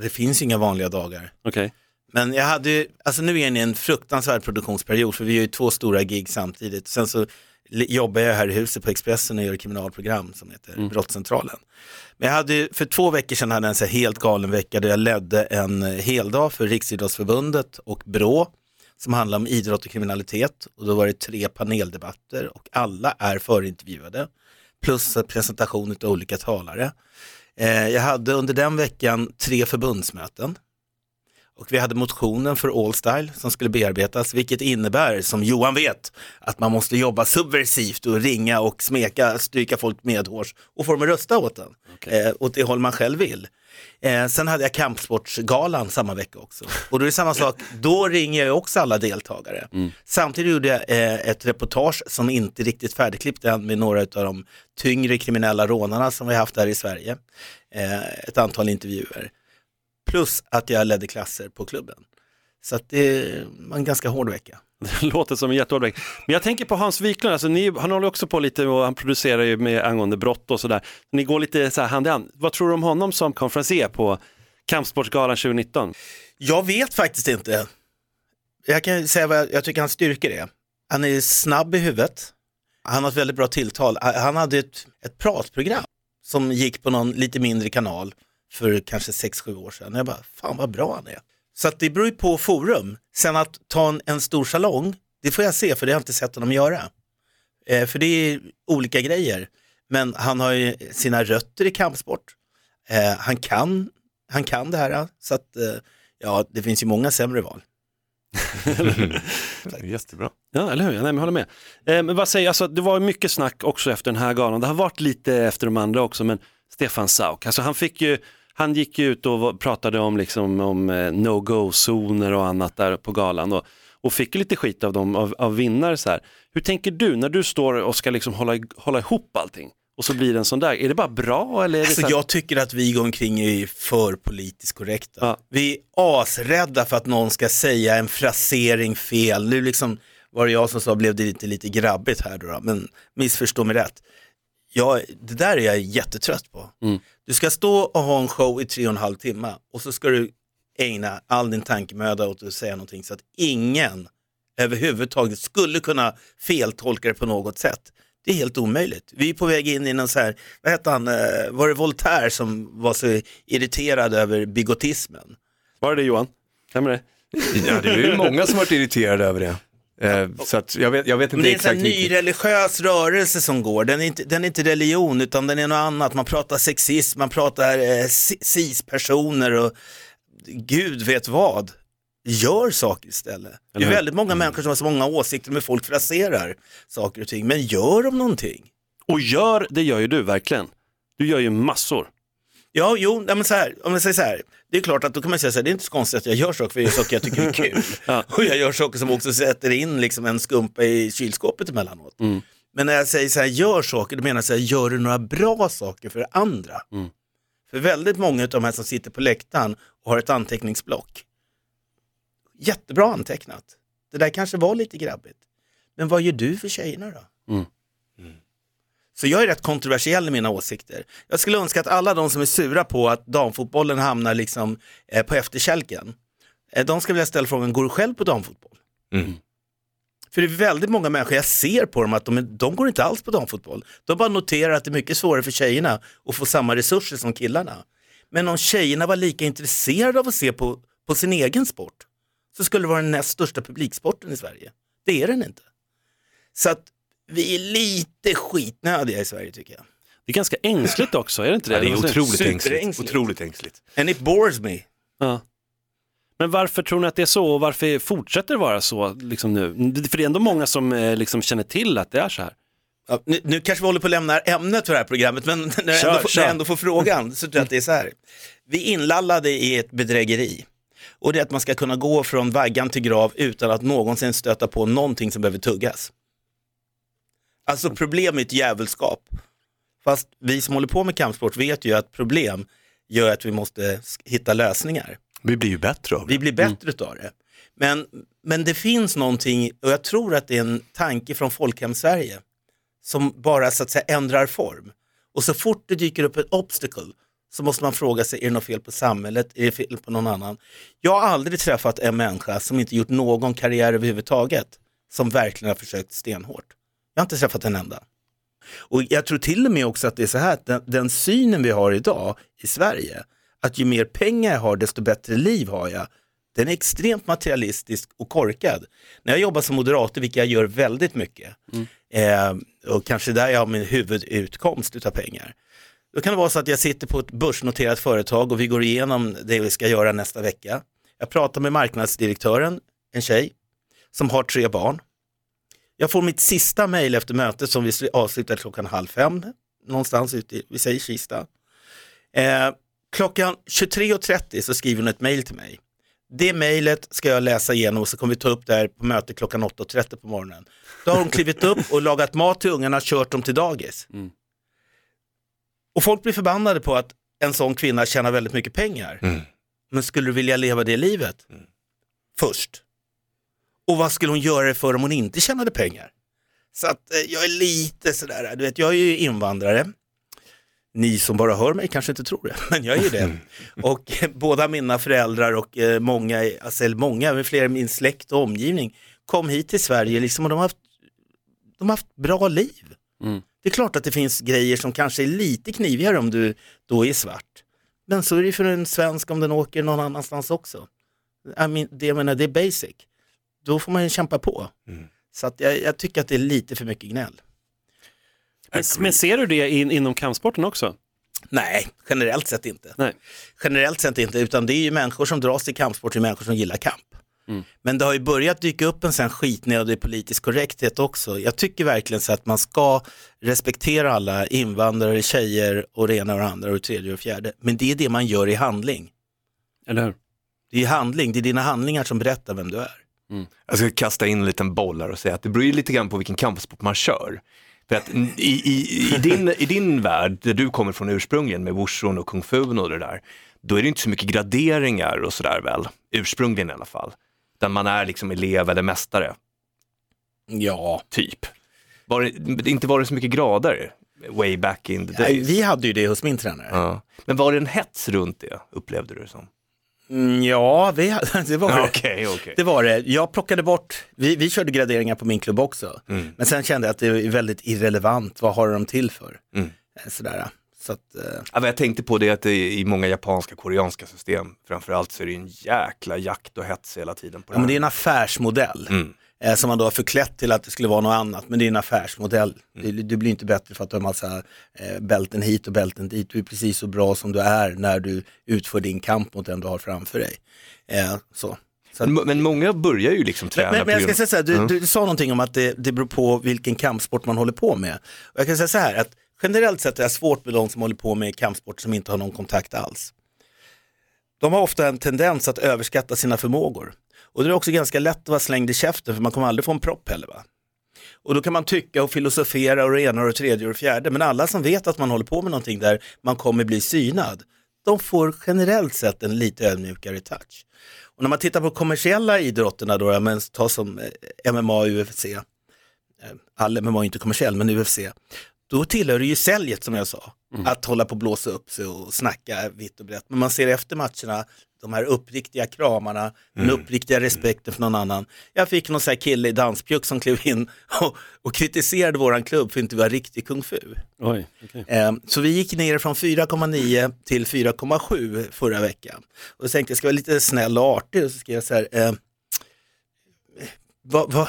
Det finns inga vanliga dagar. Okej. Men jag hade ju, alltså nu är jag inne i en fruktansvärd produktionsperiod för vi gör ju två stora gig samtidigt. Sen så jobbar jag här i huset på Expressen och gör kriminalprogram som heter Brottscentralen. Men jag hade för två veckor sedan hade jag en så helt galen vecka där jag ledde en heldag för Riksidrottsförbundet och BRÅ som handlar om idrott och kriminalitet och då var det tre paneldebatter och alla är förintervjuade plus en presentation av olika talare. Eh, jag hade under den veckan tre förbundsmöten och vi hade motionen för Allstyle som skulle bearbetas, vilket innebär, som Johan vet, att man måste jobba subversivt och ringa och smeka, stryka folk medhårs och få dem att rösta åt den, eh, åt det håll man själv vill. Eh, sen hade jag kampsportsgalan samma vecka också. Och då är det samma sak, då ringer jag också alla deltagare. Samtidigt gjorde jag eh, ett reportage som inte riktigt färdigklippt än med några av de tyngre kriminella rånarna som vi haft här i Sverige. Eh, ett antal intervjuer. Plus att jag ledde klasser på klubben. Så att det var en ganska hård vecka. Det låter som en jättehård vecka. Men jag tänker på Hans Wiklund, alltså, ni, han håller också på lite och han producerar ju med angående brott och sådär. Ni går lite så här hand i hand. Vad tror du om honom som konferencier på Kampsportsgalan 2019? Jag vet faktiskt inte. Jag kan säga vad jag, jag tycker hans styrkor är. Han är snabb i huvudet. Han har ett väldigt bra tilltal. Han hade ett, ett pratprogram som gick på någon lite mindre kanal för kanske 6-7 år sedan. Jag bara, fan vad bra han är. Så att det beror ju på forum. Sen att ta en, en stor salong, det får jag se för det har jag inte sett honom göra. Eh, för det är olika grejer. Men han har ju sina rötter i kampsport. Eh, han, kan, han kan det här. Så att, eh, ja, det finns ju många sämre val. Jättebra. Ja, eller hur? Nej, men jag håller med. Eh, men vad säger, alltså, det var mycket snack också efter den här galan. Det har varit lite efter de andra också, men Stefan Sauk, alltså han fick ju han gick ut och pratade om, liksom, om eh, no-go-zoner och annat där på galan och, och fick lite skit av dem, av, av vinnare. Så här. Hur tänker du när du står och ska liksom hålla, hålla ihop allting och så blir det en sån där, är det bara bra eller är det Alltså, så jag tycker att vi går omkring är för politiskt korrekta. Vi är asrädda för att någon ska säga en frasering fel. Nu liksom var det jag som sa, blev det lite, lite grabbigt här då, då, men missförstå mig rätt. Jag, det där är jag jättetrött på. Du ska stå och ha en show i tre och en halv timme och så ska du ägna all din tankemöda åt att säga någonting så att ingen överhuvudtaget skulle kunna feltolka det på något sätt. Det är helt omöjligt. Vi är på väg in i någon så här, vad hette han, eh, var det Voltaire som var så irriterad över bigotismen? Var det det Johan? Stämmer det? Ja, det är ju många som varit irriterade över det. Eh, så att jag, vet, jag vet Men inte det är en exakt vilket. nyreligiös rörelse som går. Den är, inte, den är inte religion utan den är något annat. Man pratar sexism, man pratar eh, ci- cis-personer och gud vet vad. Gör saker istället. Det är väldigt många människor som har så många åsikter men folk fraserar saker och ting. Men gör de någonting? Och gör, det gör ju du verkligen. Du gör ju massor. Ja, jo, nej, men så här, om jag säger så här, det är klart att då kan man säga så här, det är inte så konstigt att jag gör saker för jag gör saker jag tycker är kul. Och jag gör saker som också sätter in liksom en skumpa i kylskåpet emellanåt. Men när jag säger så här, gör saker, då menar jag så här, gör du några bra saker för andra? För väldigt många av de här som sitter på läktaren och har ett anteckningsblock, jättebra antecknat. Det där kanske var lite grabbigt. Men vad gör du för tjejerna då? Så jag är rätt kontroversiell i mina åsikter. Jag skulle önska att alla de som är sura på att damfotbollen hamnar liksom eh, på efterkälken, eh, de ska vilja ställa frågan, går du själv på damfotboll? För det är väldigt många människor, jag ser på dem att de, de går inte alls på damfotboll. De bara noterar att det är mycket svårare för tjejerna att få samma resurser som killarna. Men om tjejerna var lika intresserade av att se på, på sin egen sport så skulle det vara den näst största publiksporten i Sverige. Det är den inte. Så att vi är lite skitnödiga i Sverige tycker jag. Det är ganska ängsligt också, är det inte det? Ja, det är otroligt ängsligt. Otroligt ängsligt. And it bores me. Ja. Men varför tror ni att det är så och varför fortsätter det vara så liksom nu? För det är ändå många som eh, liksom känner till att det är så här. Ja, nu, nu kanske vi håller på att lämna ämnet för det här programmet, men när jag, Kör, ändå, får- kör. när jag ändå får frågan så tror jag att det är så här. Vi är inlallade i ett bedrägeri. Och det är att man ska kunna gå från vaggan till grav utan att någonsin stöta på någonting som behöver tuggas. Alltså problem är ett djävulskap. Fast vi som håller på med kampsport vet ju att problem gör att vi måste hitta lösningar. Vi blir ju bättre av det. Vi blir bättre utav det. Men, men det finns någonting, och jag tror att det är en tanke från Folkhem-Sverige, som bara så att säga ändrar form. Och så fort det dyker upp ett obstacle så måste man fråga sig, är det något fel på samhället, är det fel på någon annan? Jag har aldrig träffat en människa som inte gjort någon karriär överhuvudtaget, som verkligen har försökt stenhårt. Jag har inte träffat en enda. Och jag tror till och med också att det är så här att den, den synen vi har idag i Sverige, att ju mer pengar jag har desto bättre liv har jag, den är extremt materialistisk och korkad. När jag jobbar som moderator, vilket jag gör väldigt mycket, eh, och kanske där jag har min huvudutkomst utav pengar, då kan det vara så att jag sitter på ett börsnoterat företag och vi går igenom det vi ska göra nästa vecka. Jag pratar med marknadsdirektören, en tjej, som har tre barn. Jag får mitt sista mejl efter mötet som vi avslutar klockan halv fem, någonstans ute i, vi säger Kista. Eh, klockan 23.30 så skriver hon ett mejl till mig. Det mejlet ska jag läsa igenom och så kommer vi ta upp det här på möte klockan 8.30 på morgonen. Då har hon klivit upp och lagat mat till ungarna, kört dem till dagis. Och folk blir förbannade på att en sån kvinna tjänar väldigt mycket pengar. Men skulle du vilja leva det livet? Först. Och vad skulle hon göra det för om hon inte tjänade pengar? Så att eh, jag är lite sådär, du vet jag är ju invandrare. Ni som bara hör mig kanske inte tror det, men jag är ju det. Och eh, båda mina föräldrar och eh, många, alltså eller många, men fler i min släkt och omgivning kom hit till Sverige liksom, och de har haft, de har haft bra liv. Det är klart att det finns grejer som kanske är lite knivigare om du då är svart. Men så är det för en svensk om den åker någon annanstans också. I mean, det, jag menar, det är basic. Då får man ju kämpa på. Så att jag, jag tycker att det är lite för mycket gnäll. Men, men ser du det in, inom kampsporten också? Nej, generellt sett inte. Nej. Generellt sett inte, utan det är ju människor som dras till kampsport, det är människor som gillar kamp. Mm. Men det har ju börjat dyka upp en sån skitnödig politisk korrekthet också. Jag tycker verkligen så att man ska respektera alla invandrare, tjejer och det ena och det andra och det tredje och fjärde. Men det är det man gör i handling. Eller hur? Det är handling, det är dina handlingar som berättar vem du är. Jag ska kasta in en liten boll här och säga att det beror ju lite grann på vilken kampsport man kör. För att i, i, i, din, i din värld, där du kommer från ursprungligen med wushun och kung fu och det där, då är det inte så mycket graderingar och sådär väl, ursprungligen i alla fall. Där man är liksom elev eller mästare. Ja. Typ. Var det, inte var det så mycket grader way back in the days. Vi hade ju det hos min tränare. Ja. Men var det en hets runt det, upplevde du det som? Mm, ja, vi, det var det. Okej, okej. Det var det. Jag plockade bort, vi, vi körde graderingar på min klubb också. Mm. Men sen kände jag att det är väldigt irrelevant, vad har de till för? Mm. Eh, Sådär. Så att, eh, Ja, jag tänkte på det att det i många japanska, koreanska system, framförallt så är det en jäkla jakt och hets hela tiden på det ja, men det är en affärsmodell. Mm. Eh, Som man då har förklätt till att det skulle vara något annat, men det är en affärsmodell. Mm. Du, du blir inte bättre för att du har massa eh, bälten hit och bälten dit. Du är precis så bra som du är när du utför din kamp mot den du har framför dig. Eh, så. Att- Men, men många börjar ju liksom träna Men, men jag ska säga så här, du, Mm. du sa någonting om att det, det beror på vilken kampsport man håller på med. Och jag kan säga så här, att generellt sett är jag svårt med de som håller på med kampsport som inte har någon kontakt alls. De har ofta en tendens att överskatta sina förmågor. Och det är också ganska lätt att vara slängd i käften för man kommer aldrig få en propp heller. Va? Och då kan man tycka och filosofera och det ena och det tredje och det fjärde. Men alla som vet att man håller på med någonting där man kommer bli synad, de får generellt sett en lite ödmjukare touch. Och när man tittar på kommersiella idrotterna då, men ta som eh, MMA och UFC, eh, all MMA är inte kommersiell, men UFC, då tillhör det ju säljet som jag sa, att hålla på och blåsa upp sig och snacka vitt och brett. Men man ser efter matcherna, de här uppriktiga kramarna, den uppriktiga respekten för någon annan. Jag fick någon sån här kille i danspjuck som klev in och, och kritiserade våran klubb för att inte vara riktig kung fu. Oj, okej. Eh, Så vi gick ner från 4,9 till 4,7 förra veckan. Och då tänkte jag, ska vara lite snäll och artig och så skrev jag så här, eh, vad, vad,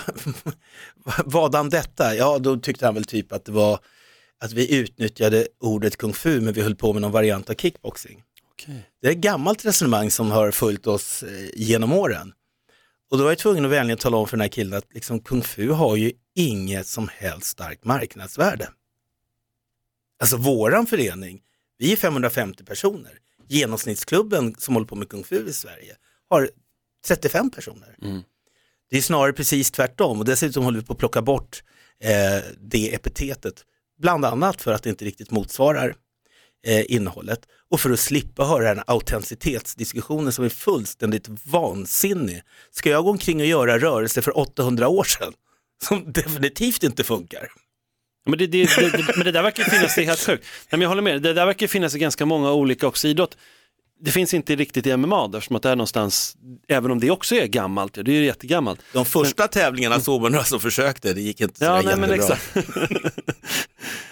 vadan detta? Ja, då tyckte han väl typ att det var att vi utnyttjade ordet kung fu men vi höll på med någon variant av kickboxing. Det är ett gammalt resonemang som har följt oss eh, genom åren. Och då var jag tvungen att vänligen tala om för den här killen att liksom, kung fu har ju inget som helst starkt marknadsvärde. Alltså våran förening, vi är 550 personer. Genomsnittsklubben som håller på med kung fu i Sverige har 35 personer. Det är snarare precis tvärtom och dessutom håller vi på att plocka bort eh, det epitetet. Bland annat för att det inte riktigt motsvarar eh, innehållet och för att slippa höra den autenticitetsdiskussionen som är fullständigt vansinnig. Ska jag gå omkring och göra rörelser för 800 år sedan som definitivt inte funkar? Men det, det, det, det, men det där verkar finnas, det är helt sjukt. Nej, men jag håller med, det där verkar finnas i ganska många olika också idrott. Det finns inte riktigt i MMA eftersom att det är någonstans, även om det också är gammalt, det är ju jättegammalt. De första tävlingarna såg man några som försökte, det gick inte så Ja, nej, men exakt.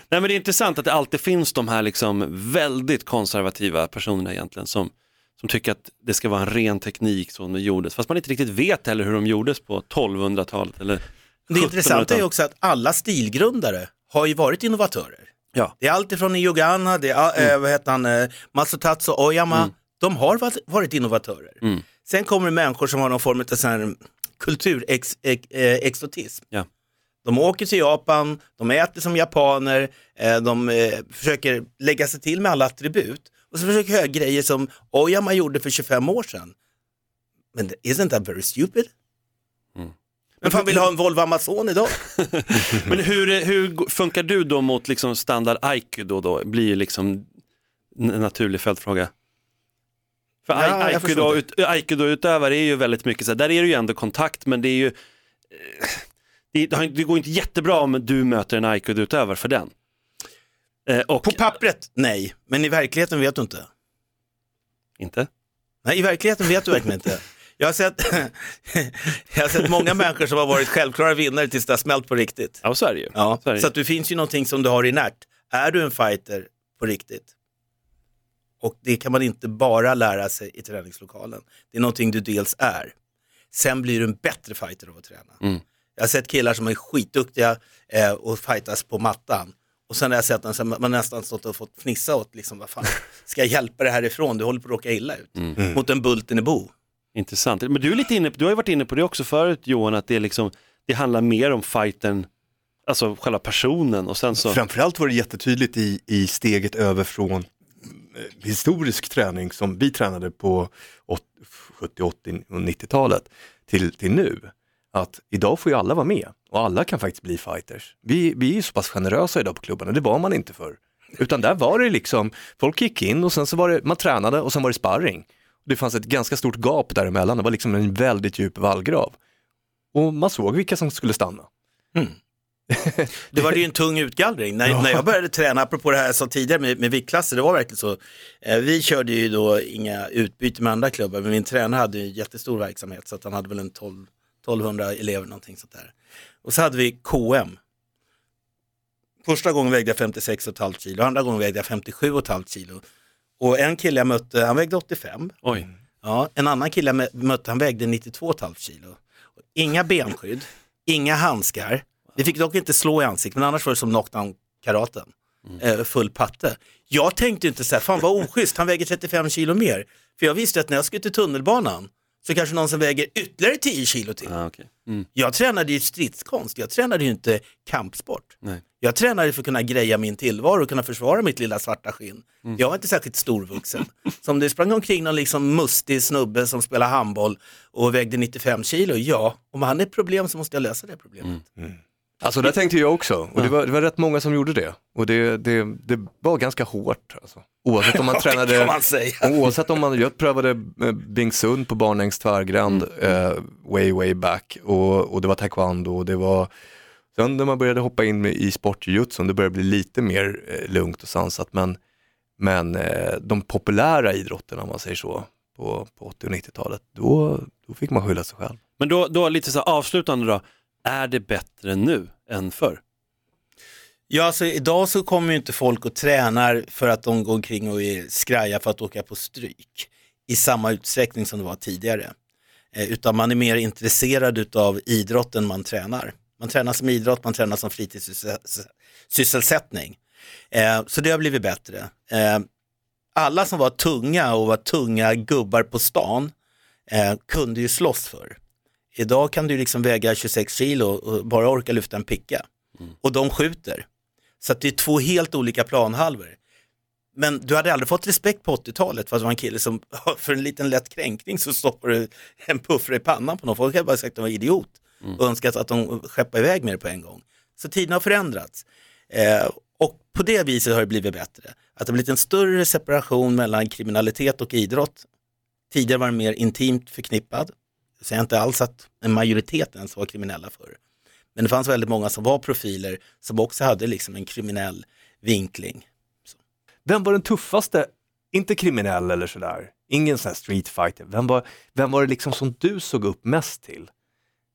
nej men det är intressant att det alltid finns de här liksom väldigt konservativa personerna egentligen som, som tycker att det ska vara en ren teknik som det gjordes, fast man inte riktigt vet heller hur de gjordes på 1200-talet eller Det intressanta är ju 1700-talet. också att alla stilgrundare har ju varit innovatörer. Ja. Det är alltifrån Iyogana, det är, eh, vad heter han, eh, Masatatsu Oyama, Mm. de har varit, varit innovatörer. Mm. Sen kommer det människor som har någon form av sån här kulturexotism. Ja. De åker till Japan, de äter som japaner, eh, de eh, försöker lägga sig till med alla attribut och så försöker göra grejer som Oyama gjorde för 25 år sedan. Men isn't that very stupid? Men fan vill ha en Volvo Amazon idag? Men hur, hur funkar du då mot liksom standard aikido då? Blir ju liksom en naturlig följdfråga. För Ja, jag ai- förstår aikido, ut, aikido-utövare är ju väldigt mycket så här, där är det ju ändå kontakt men det är ju, eh, det, det går inte jättebra om du möter en aikido-utövare för den. Eh, och, På pappret, nej. Men i verkligheten vet du inte. Inte? Nej, i verkligheten vet du verkligen inte. Jag har, sett, jag har sett många människor som har varit självklara vinnare tills det har smält på riktigt. Ja, så är det ju. Ja, Så så att det finns ju någonting som du har inärt. Är du en fighter på riktigt? Och det kan man inte bara lära sig i träningslokalen. Det är någonting du dels är. Sen blir du en bättre fighter av att träna. Mm. Jag har sett killar som är skitduktiga eh, och fightas på mattan. Och sen har jag sett som man nästan stått och fått fnissa åt, liksom, vad fan, ska jag hjälpa dig härifrån? Du håller på att råka illa ut. Mm. Mot en Bulten i Bo. Intressant. Men du, är lite inne, du har ju varit inne på det också förut Johan, att det, är liksom, det handlar mer om fighten, alltså själva personen och sen så... Framförallt var det jättetydligt i, i steget över från eh, historisk träning som vi tränade på 70, 80 och 90-talet till, till nu. Att idag får ju alla vara med och alla kan faktiskt bli fighters. Vi, vi är ju så pass generösa idag på klubbarna, det var man inte förr. Utan där var det liksom, folk gick in och sen så var det, man tränade och sen var det sparring. Det fanns ett ganska stort gap däremellan, det var liksom en väldigt djup vallgrav. Och man såg vilka som skulle stanna. Det var ju en tung utgallring. När, Ja. när jag började träna, apropå det här jag sa tidigare med, med viktklasser, det var verkligen så. Eh, vi körde ju då inga utbyte med andra klubbar, men min tränare hade ju en jättestor verksamhet så att han hade väl en 12, 1200 elever någonting sånt där. Och så hade vi KM. Första gången vägde jag 56,5 kilo, andra gången vägde jag 57,5 kilo. Och en kille jag mötte, han vägde 85. Oj. Ja, en annan kille jag mö- mötte, han vägde 92,5 kilo. Inga benskydd, inga handskar. Vi fick dock inte slå i ansiktet, men annars var det som knockdown-karaten. Eh, full patte. Jag tänkte inte så här, fan vad oschysst, han väger 35 kilo mer. För jag visste att när jag skulle till tunnelbanan så kanske någon som väger ytterligare 10 kilo till. Ah, okay. mm. Jag tränade ju stridskonst, jag tränade ju inte kampsport. Nej. Jag tränade för att kunna greja min tillvaro och kunna försvara mitt lilla svarta skinn. Mm. Jag var inte särskilt storvuxen. Så om det sprang omkring någon liksom mustig snubbe som spelar handboll och vägde 95 kilo, ja, om han är ett problem så måste jag lösa det problemet. Alltså det tänkte jag också och det var, det var rätt många som gjorde det. Och det, det, det var ganska hårt. Alltså. Oavsett om man tränade, man oavsett om man, jag prövade eh, Bing Sun på Barnängs tvärgränd eh, way way back och, och det var taekwondo och det var Sen när man började hoppa in i sportjujutsun, det började bli lite mer eh, lugnt och sansat men, men eh, de populära idrotterna om man säger så på, på 80 och 90-talet, då, då fick man skylla sig själv. Men då, då lite så avslutande då, är det bättre nu än förr? Ja, alltså idag så kommer ju inte folk och tränar för att de går omkring och är skraja för att åka på stryk i samma utsträckning som det var tidigare. Eh, utan man är mer intresserad av idrotten man tränar. Man tränar som idrott, man tränar som fritidssysselsättning. Eh, så det har blivit bättre. Eh, alla som var tunga och var tunga gubbar på stan eh, kunde ju slåss för. Idag kan du liksom väga 26 kilo och bara orka lyfta en picka. Och de skjuter. Så det är två helt olika planhalvor. Men du hade aldrig fått respekt på 80-talet för att det var en kille som för en liten lätt kränkning så stoppar du en puffra i pannan på någon. Folk hade bara sagt att de var idiot och önskat att de skeppade iväg med det på en gång. Så tiden har förändrats. Eh, och på det viset har det blivit bättre. Att det har blivit en större separation mellan kriminalitet och idrott. Tidigare var den mer intimt förknippad. Jag säger inte alls att en majoritet ens var kriminella förr. Men det fanns väldigt många som var profiler som också hade liksom en kriminell vinkling. Vem var den tuffaste, inte kriminell eller sådär, ingen sån här street fighter, vem var, vem var det liksom som du såg upp mest till?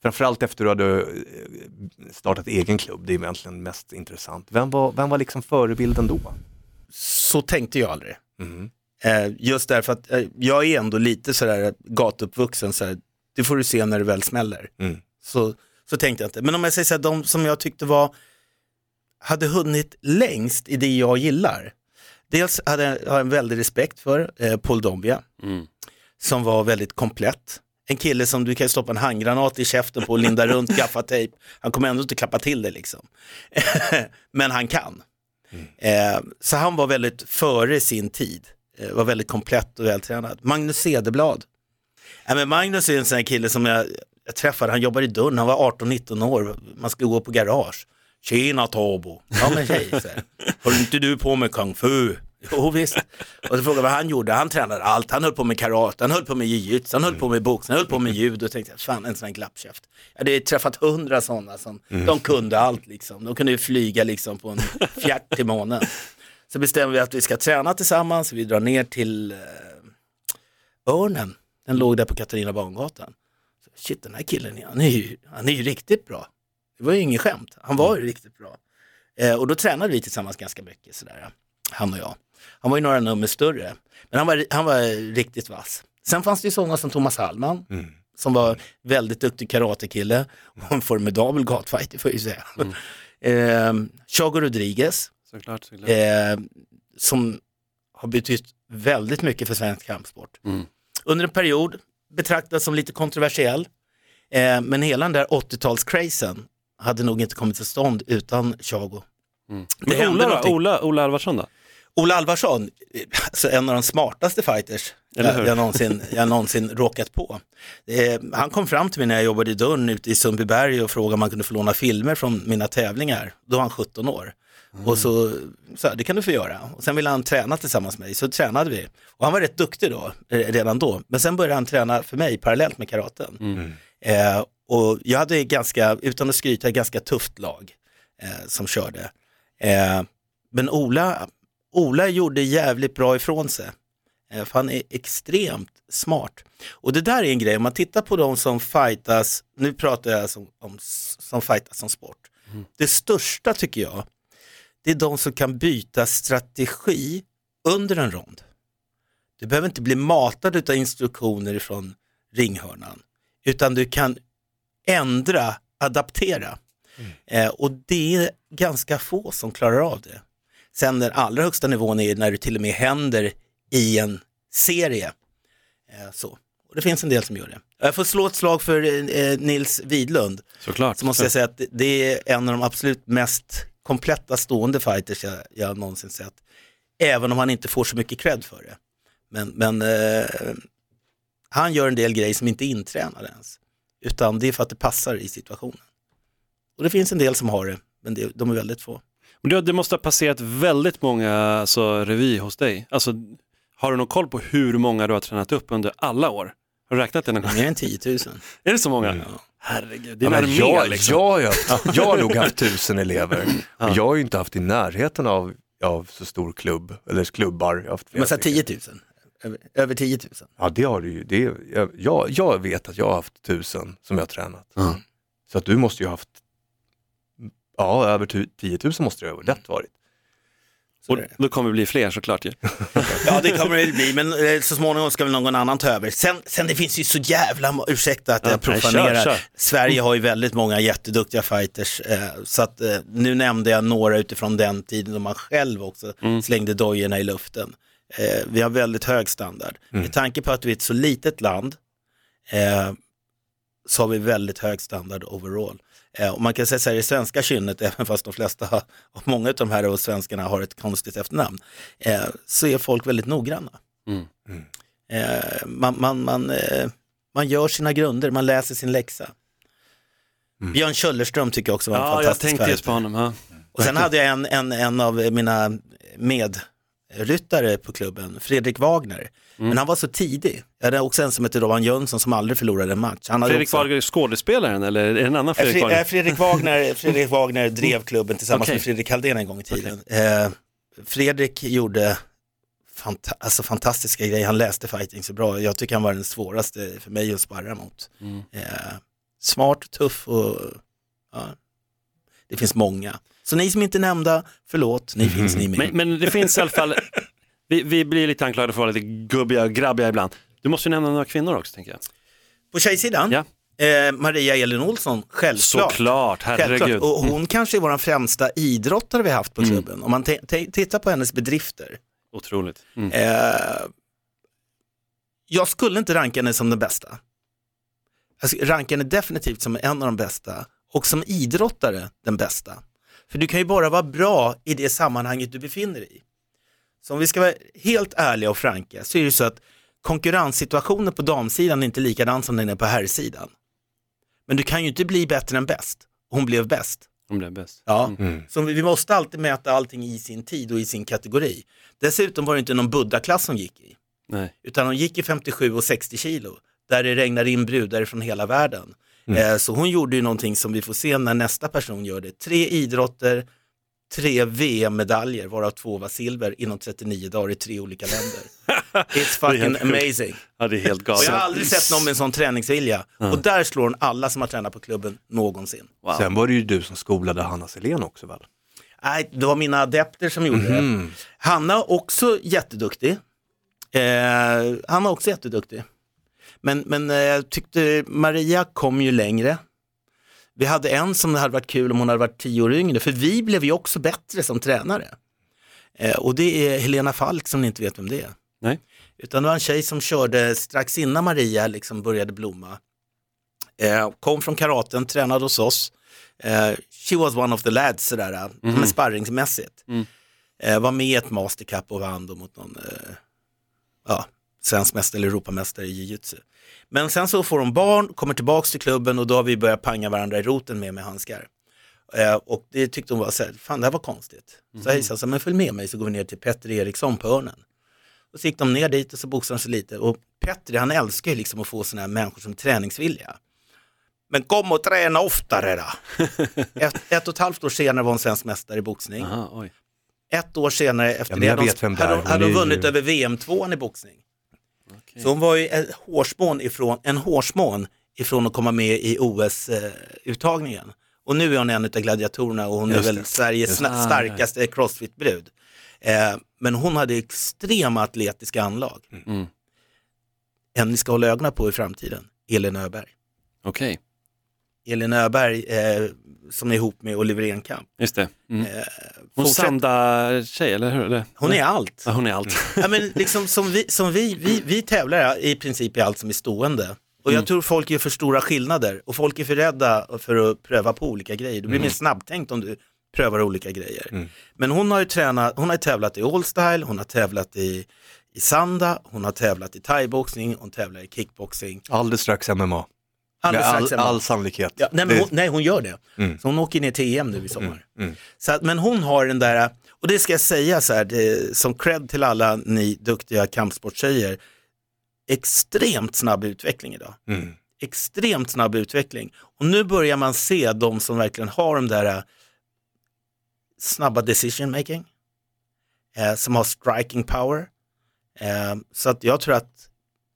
Framförallt efter att du hade eh, startat egen klubb, det är egentligen mest intressant. Vem var, vem var liksom förebilden då? Så tänkte jag aldrig. Eh, just därför att eh, jag är ändå lite sådär gatuppvuxen, sådär, det får du se när det väl smäller. Så, så tänkte jag inte. Men om jag säger så här, de som jag tyckte var, hade hunnit längst i det jag gillar. Dels hade jag har jag en väldig respekt för eh, Paul Dombia, som var väldigt komplett. En kille som du kan stoppa en handgranat i käften på och linda runt gaffatejp. Han kommer ändå inte klappa till det liksom. Men han kan. Eh, så han var väldigt före sin tid. Eh, var väldigt komplett och vältränad. Magnus Cederblad. Ja, men Magnus är en sån här kille som jag, jag träffade, han jobbade i dörren, han var 18-19 år, man skulle gå på garage. Tjena Tabo, ja men här. håller inte du på med kung fu? Jo visst. Och så frågade jag vad han gjorde, han tränade allt, han höll på med karate, han höll på med jiu-jitsu, han höll på med boxning, han höll på med judo. Och tänkte fan en sån här glappkäft. Jag hade träffat hundra sådana som, de kunde allt liksom. De kunde ju flyga liksom på en fjärt till månen. Så bestämmer vi att vi ska träna tillsammans, vi drar ner till eh, Örnen, den låg där på Katarina Bangatan. Shit, den här killen, han är, ju, han är ju riktigt bra. Det var ju inget skämt, han var ju riktigt bra. Eh, och då tränade vi tillsammans ganska mycket sådär, han och jag. Han var ju några nummer större, men han var, han var riktigt vass. Sen fanns det ju sådana som Thomas Hallman, som var väldigt duktig karatekille och en formidabel gatfighter får jag ju säga. eh, Chago Rodriguez, Såklart, såklart. eh, som har betytt väldigt mycket för svensk kampsport. Under en period betraktad som lite kontroversiell, eh, men hela den där 80-talscrazen hade nog inte kommit till stånd utan Chago. Det Men hände Ola. Ola, Ola Alvarsson då? Ola Alvarsson, eh, alltså en av de smartaste fighters hur? jag, jag, någonsin, jag någonsin råkat på. Eh, han kom fram till mig när jag jobbade i dörren ute i Sundbyberg och frågade om man kunde få låna filmer från mina tävlingar. Då var han 17 år. Och så sa det kan du få göra. Och sen ville han träna tillsammans med mig, så tränade vi. Och han var rätt duktig då, eh, redan då. Men sen började han träna för mig parallellt med karaten. Eh, och jag hade ganska, utan att skryta, ett ganska tufft lag eh, som körde. Eh, men Ola, Ola gjorde jävligt bra ifrån sig. Eh, för han är extremt smart. Och det där är en grej, om man tittar på de som fightas, nu pratar jag som, om, som fightas som sport. Det största tycker jag, det är de som kan byta strategi under en rond. Du behöver inte bli matad av instruktioner från ringhörnan, utan du kan ändra, adaptera. Eh, och det är ganska få som klarar av det. Sen den allra högsta nivån är när det till och med händer i en serie. Eh, så. Och det finns en del som gör det. Jag får slå ett slag för eh, Nils Widlund. Såklart. Så måste jag säga att det är en av de absolut mest kompletta stående fighters jag, jag någonsin sett. Även om han inte får så mycket cred för det. Men, men eh, han gör en del grejer som inte är intränade ens. Utan det är för att det passar i situationen. Och det finns en del som har det, men det, de är väldigt få. Men det, måste ha passerat väldigt många alltså, revy hos dig. Alltså, har du någon koll på hur många du har tränat upp under alla år? Har du räknat det någon gång? Mer än 10 000. Är det så många? Herregud, är Ja, armé jag, liksom. jag, haft- jag har nog haft tusen elever. Men jag har ju inte haft i närheten av, av så stor klubb, eller klubbar. Jag Men så här stycken. 10 000. Över, över 10 000. Ja det har du ju. Det, är- jag, jag, jag vet att jag har haft tusen som jag har tränat. Så att du måste ju ha haft, ja över tu- 10 000 måste det ha varit. Och då kommer det bli fler såklart ju. Ja det kommer det bli, men eh, så småningom ska väl någon annan ta över. Sen, sen det finns ju så jävla, ursäkta att Ja, jag nej, profanerar, kör, kör. Sverige har ju väldigt många jätteduktiga fighters. Eh, så att eh, nu nämnde jag några utifrån den tiden då man själv också Mm. slängde dojorna i luften. Eh, vi har väldigt hög standard. Med tanke på att vi är ett så litet land så har vi väldigt hög standard overall. Eh, och man kan säga så här i svenska kynnet, även fast de flesta, har- och många av de här och svenskarna har ett konstigt efternamn, eh, så är folk väldigt noggranna. Mm. Eh, man, man, man, eh, man gör sina grunder, man läser sin läxa. Björn Köllerström tycker jag också var en Ja, jag fantastisk tänkte just på honom. Ja. Och sen hade jag en, en, en av mina medryttare på klubben, Fredrik Wagner. Mm. Men han var så tidig. Jag hade också en som heter Rowan Jönsson som aldrig förlorade en match. Han Fredrik också... Wagner, skådespelaren eller är det en annan Fredrik Fredrik, Wagner? Wagner. Fredrik, Wagner, Fredrik Wagner drev klubben tillsammans Okej. med Fredrik Halldén en gång i tiden. Eh, Fredrik gjorde fanta alltså fantastiska grejer, han läste fighting så bra. Jag tycker han var den svåraste för mig att sparra mot. Mm. Eh, smart, tuff och ja, det finns många. Så ni som inte är nämnda, förlåt, ni finns ni med. Men, men det finns i alla fall, vi, vi blir lite anklagade för att vara lite gubbiga och grabbiga ibland. Du måste ju nämna några kvinnor också tänker jag. På tjejsidan, Ja. eh, Maria Elin Olsson, självklart. Såklart, herregud. Självklart. Och hon kanske är vår främsta idrottare vi har haft på klubben. Om man tittar på hennes bedrifter. Otroligt. Mm. Eh, jag skulle inte ranka henne som den bästa. Jag skulle ranka henne definitivt som en av de bästa och som idrottare den bästa. För du kan ju bara vara bra i det sammanhanget du befinner dig i. Så om vi ska vara helt ärliga och franka så är det så att konkurrenssituationen på damsidan är inte likadan som den är på herrsidan. Men du kan ju inte bli bättre än bäst. Hon blev bäst. Hon blev bäst. Ja, så vi måste alltid mäta allting i sin tid och i sin kategori. Dessutom var det inte någon buddha-klass som gick i, Nej. utan hon gick i 57 och 60 kilo, där det regnar in brudar från hela världen. Eh, så hon gjorde ju någonting som vi får se när nästa person gör det. Tre idrotter, tre VM-medaljer, varav två var silver inom 39 dagar i tre olika länder. It's fucking amazing. Ja, det är helt galet. jag har aldrig sett någon med en sån träningsvilja. Och där slår hon alla som har tränat på klubben någonsin. Wow. Sen var det ju du som skolade Hanna Selén också väl? Nej, det var mina adepter som gjorde det. Hanna också jätteduktig. Eh, han var också jätteduktig. Men, men eh, jag tyckte Maria kom ju längre. Vi hade en som det hade varit kul om hon hade varit tio år yngre, för vi blev ju också bättre som tränare. Eh, och det är Helena Falk som ni inte vet vem det är. Nej. Utan det var en tjej som körde strax innan Maria liksom började blomma. Eh, kom från karaten, tränade hos oss. Eh, she was one of the lads sådär, mm. men sparringsmässigt. Mm. Eh, var med i ett mastercup och vann då mot någon eh, ja, svensk mästare eller Europamästare i jiu-jitsu. Men sen så får hon barn, kommer tillbaks till klubben och då har vi börjat panga varandra i roten med med handskar. Eh, och det tyckte hon var så här, fan det här var konstigt. Så jag sa, så här, men följ med mig så går vi ner till Petter Eriksson på Örnen. Och så gick de ner dit och så boxade de sig lite och Petter han älskar ju liksom att få sådana här människor som träningsvilja. Men kom och träna oftare då. ett, ett och ett halvt år senare var hon svensk mästare i boxning. Aha. Ett år senare efter Ja, det hade hade hon, Hon hade hon är ju- vunnit över VM-tvåan i boxning. Så hon var ju en hårsmån ifrån, en hårsmån ifrån att komma med i OS-uttagningen. Och nu är hon en av gladiatorerna och hon Just är väl det. Sveriges sna- starkaste crossfit-brud. Eh, men hon hade extrema atletiska anlag. Mm. En ni ska hålla ögonen på i framtiden, Elin Öberg. Okej, Elin Öberg eh, som är ihop med Oliver Enkamp. just det. Mm. Eh, Hon fortsätt- Sanda-tjej, eller hur? Eller? hon är allt. Ja, hon är allt. Ja, men liksom som vi, som vi, vi, vi tävlar i princip i allt som är stående. Och jag Mm. tror folk gör för stora skillnader och folk är för rädda för att pröva på olika grejer. Du blir Mm. mer snabbtänkt om du prövar olika grejer. Men hon har ju tränat, hon har tävlat i allstyle, hon har tävlat i, i sanda, hon har tävlat i thaiboxning, hon tävlar i kickboxing. Alldeles strax MMA. Alldeles Med all, strax hemma. all sannolikhet. Ja, nej, men hon, nej, hon gör det. Mm. Så hon åker ner till EM nu i sommar. mm. Så att, men hon har den där, och det ska jag säga så här, det, som cred till alla ni duktiga kampsporttjejer, extremt snabb utveckling idag. Mm. Extremt snabb utveckling. Och nu börjar man se de som verkligen har de där eh, snabba decision making, eh, som har striking power. Eh, så att jag tror att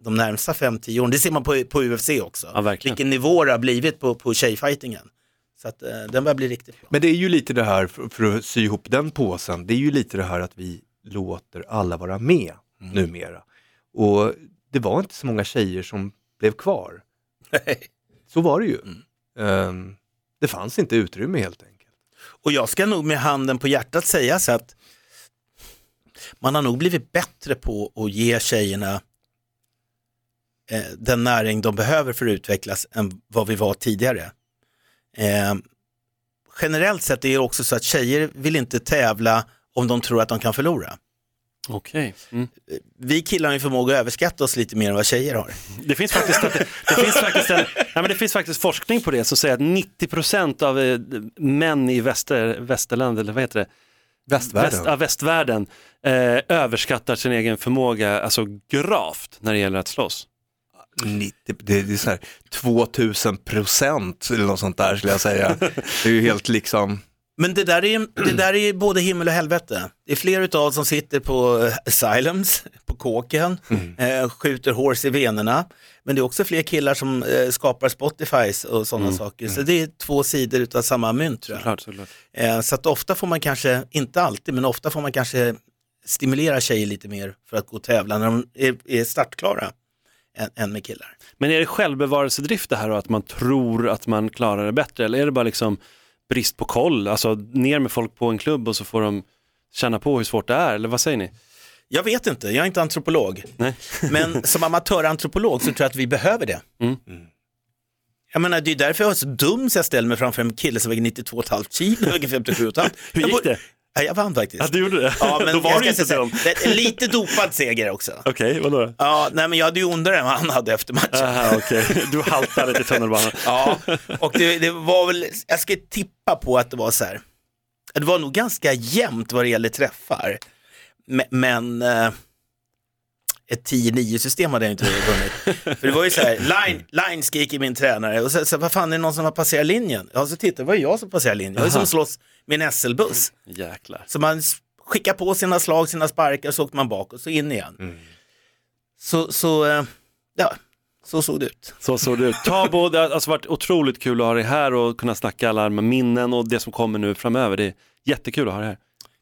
de närmsta 5-10 åren, det ser man på, på UFC också, Ja, verkligen. vilken nivå det har blivit på, på tjejfightingen. Så att, eh, den börjar bli riktigt bra. Men det är ju lite det här, för, för att sy ihop den påsen, det är ju lite det här att vi låter alla vara med Mm. numera. Och det var inte så många tjejer som blev kvar. Så var det ju. Mm. Ehm, det fanns inte utrymme helt enkelt. Och jag ska nog med handen på hjärtat säga så att man har nog blivit bättre på att ge tjejerna eh, den näring de behöver för att utvecklas än vad vi var tidigare. Eh, generellt sett är det också så att tjejer vill inte tävla om de tror att de kan förlora. Okej. Mm. Vi killar har ju förmåga att överskatta oss lite mer än vad tjejer har. Det finns faktiskt, det, det finns faktiskt, en, nej men det finns faktiskt forskning på det som säger att 90% av eh, män i väster, västerland, eller vad heter det? Västvärlden. Väst, ja, västvärlden eh, överskattar sin egen förmåga alltså gravt när det gäller att slåss. 90, det, det är så här 2000 procent eller något sånt där skulle jag säga. Det är ju helt liksom, Men det där, är, det där är både himmel och helvete. Det är fler utav som sitter på eh, asylums, på kåken, eh, skjuter hårs i venerna. Men det är också fler killar som eh, skapar Spotifys och sådana saker. Så det är två sidor utav samma mynt tror jag. Såklart, såklart. Eh, så att ofta får man kanske, inte alltid, men ofta får man kanske stimulera tjejer lite mer för att gå och tävla när de är, är startklara än, än med killar. Men är det självbevarelsedrift det här och att man tror att man klarar det bättre eller är det bara liksom brist på koll? Alltså ner med folk på en klubb och så får de känna på hur svårt det är eller vad säger ni? Jag vet inte, jag är inte antropolog. Nej. Men som amatörantropolog så tror jag att vi behöver det. Mm. Jag menar, det är därför jag är så dum så jag ställer mig framför en kille som väger 92,5 kilo och väger 57,5. Hur gick det? Ja, jag vann faktiskt. Ja, du gjorde det? Ja, men Då var du inte säga- det lite dopad seger också. Okej, vadå då? Ja, nej men jag hade ju ondare än vad han hade efter matchen. Aha, okej. Du haltade till tunnelbanan. Ja, och det, det var väl, jag ska tippa på att det var så här, det var nog ganska jämnt vad det gäller träffar. Men, men eh, ett 10-9 system hade jag inte vunnit. För det var ju så här, line, line skriker min tränare och så, så vad fan är det någon som har passerat linjen? Ja, så tittar det var ju jag som passerade linjen. Jag ju som slåss med en SL-buss. Jäklar. Så man skickar på sina slag, sina sparkar, så åker man bak och så in igen. Så, så eh, ja, så såg det ut. Så såg det ut. Tabo, det har alltså varit otroligt kul att ha dig här och kunna snacka alla med minnen och det som kommer nu framöver. Det är jättekul att ha dig här.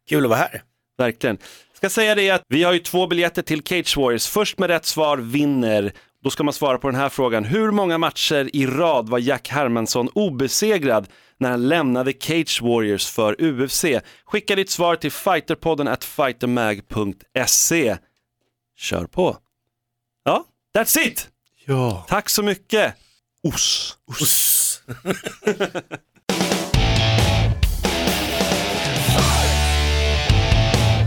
Kul att vara här. Verkligen. Ska säga det att vi har ju två biljetter till Cage Warriors. Först med rätt svar vinner. Då ska man svara på den här frågan. Hur många matcher i rad var Jack Hermansson obesegrad när han lämnade Cage Warriors för UFC? Skicka ditt svar till fighterpodden at fightermag.se. Kör på. Ja, that's it! ja. Tack så mycket. Os. Uss.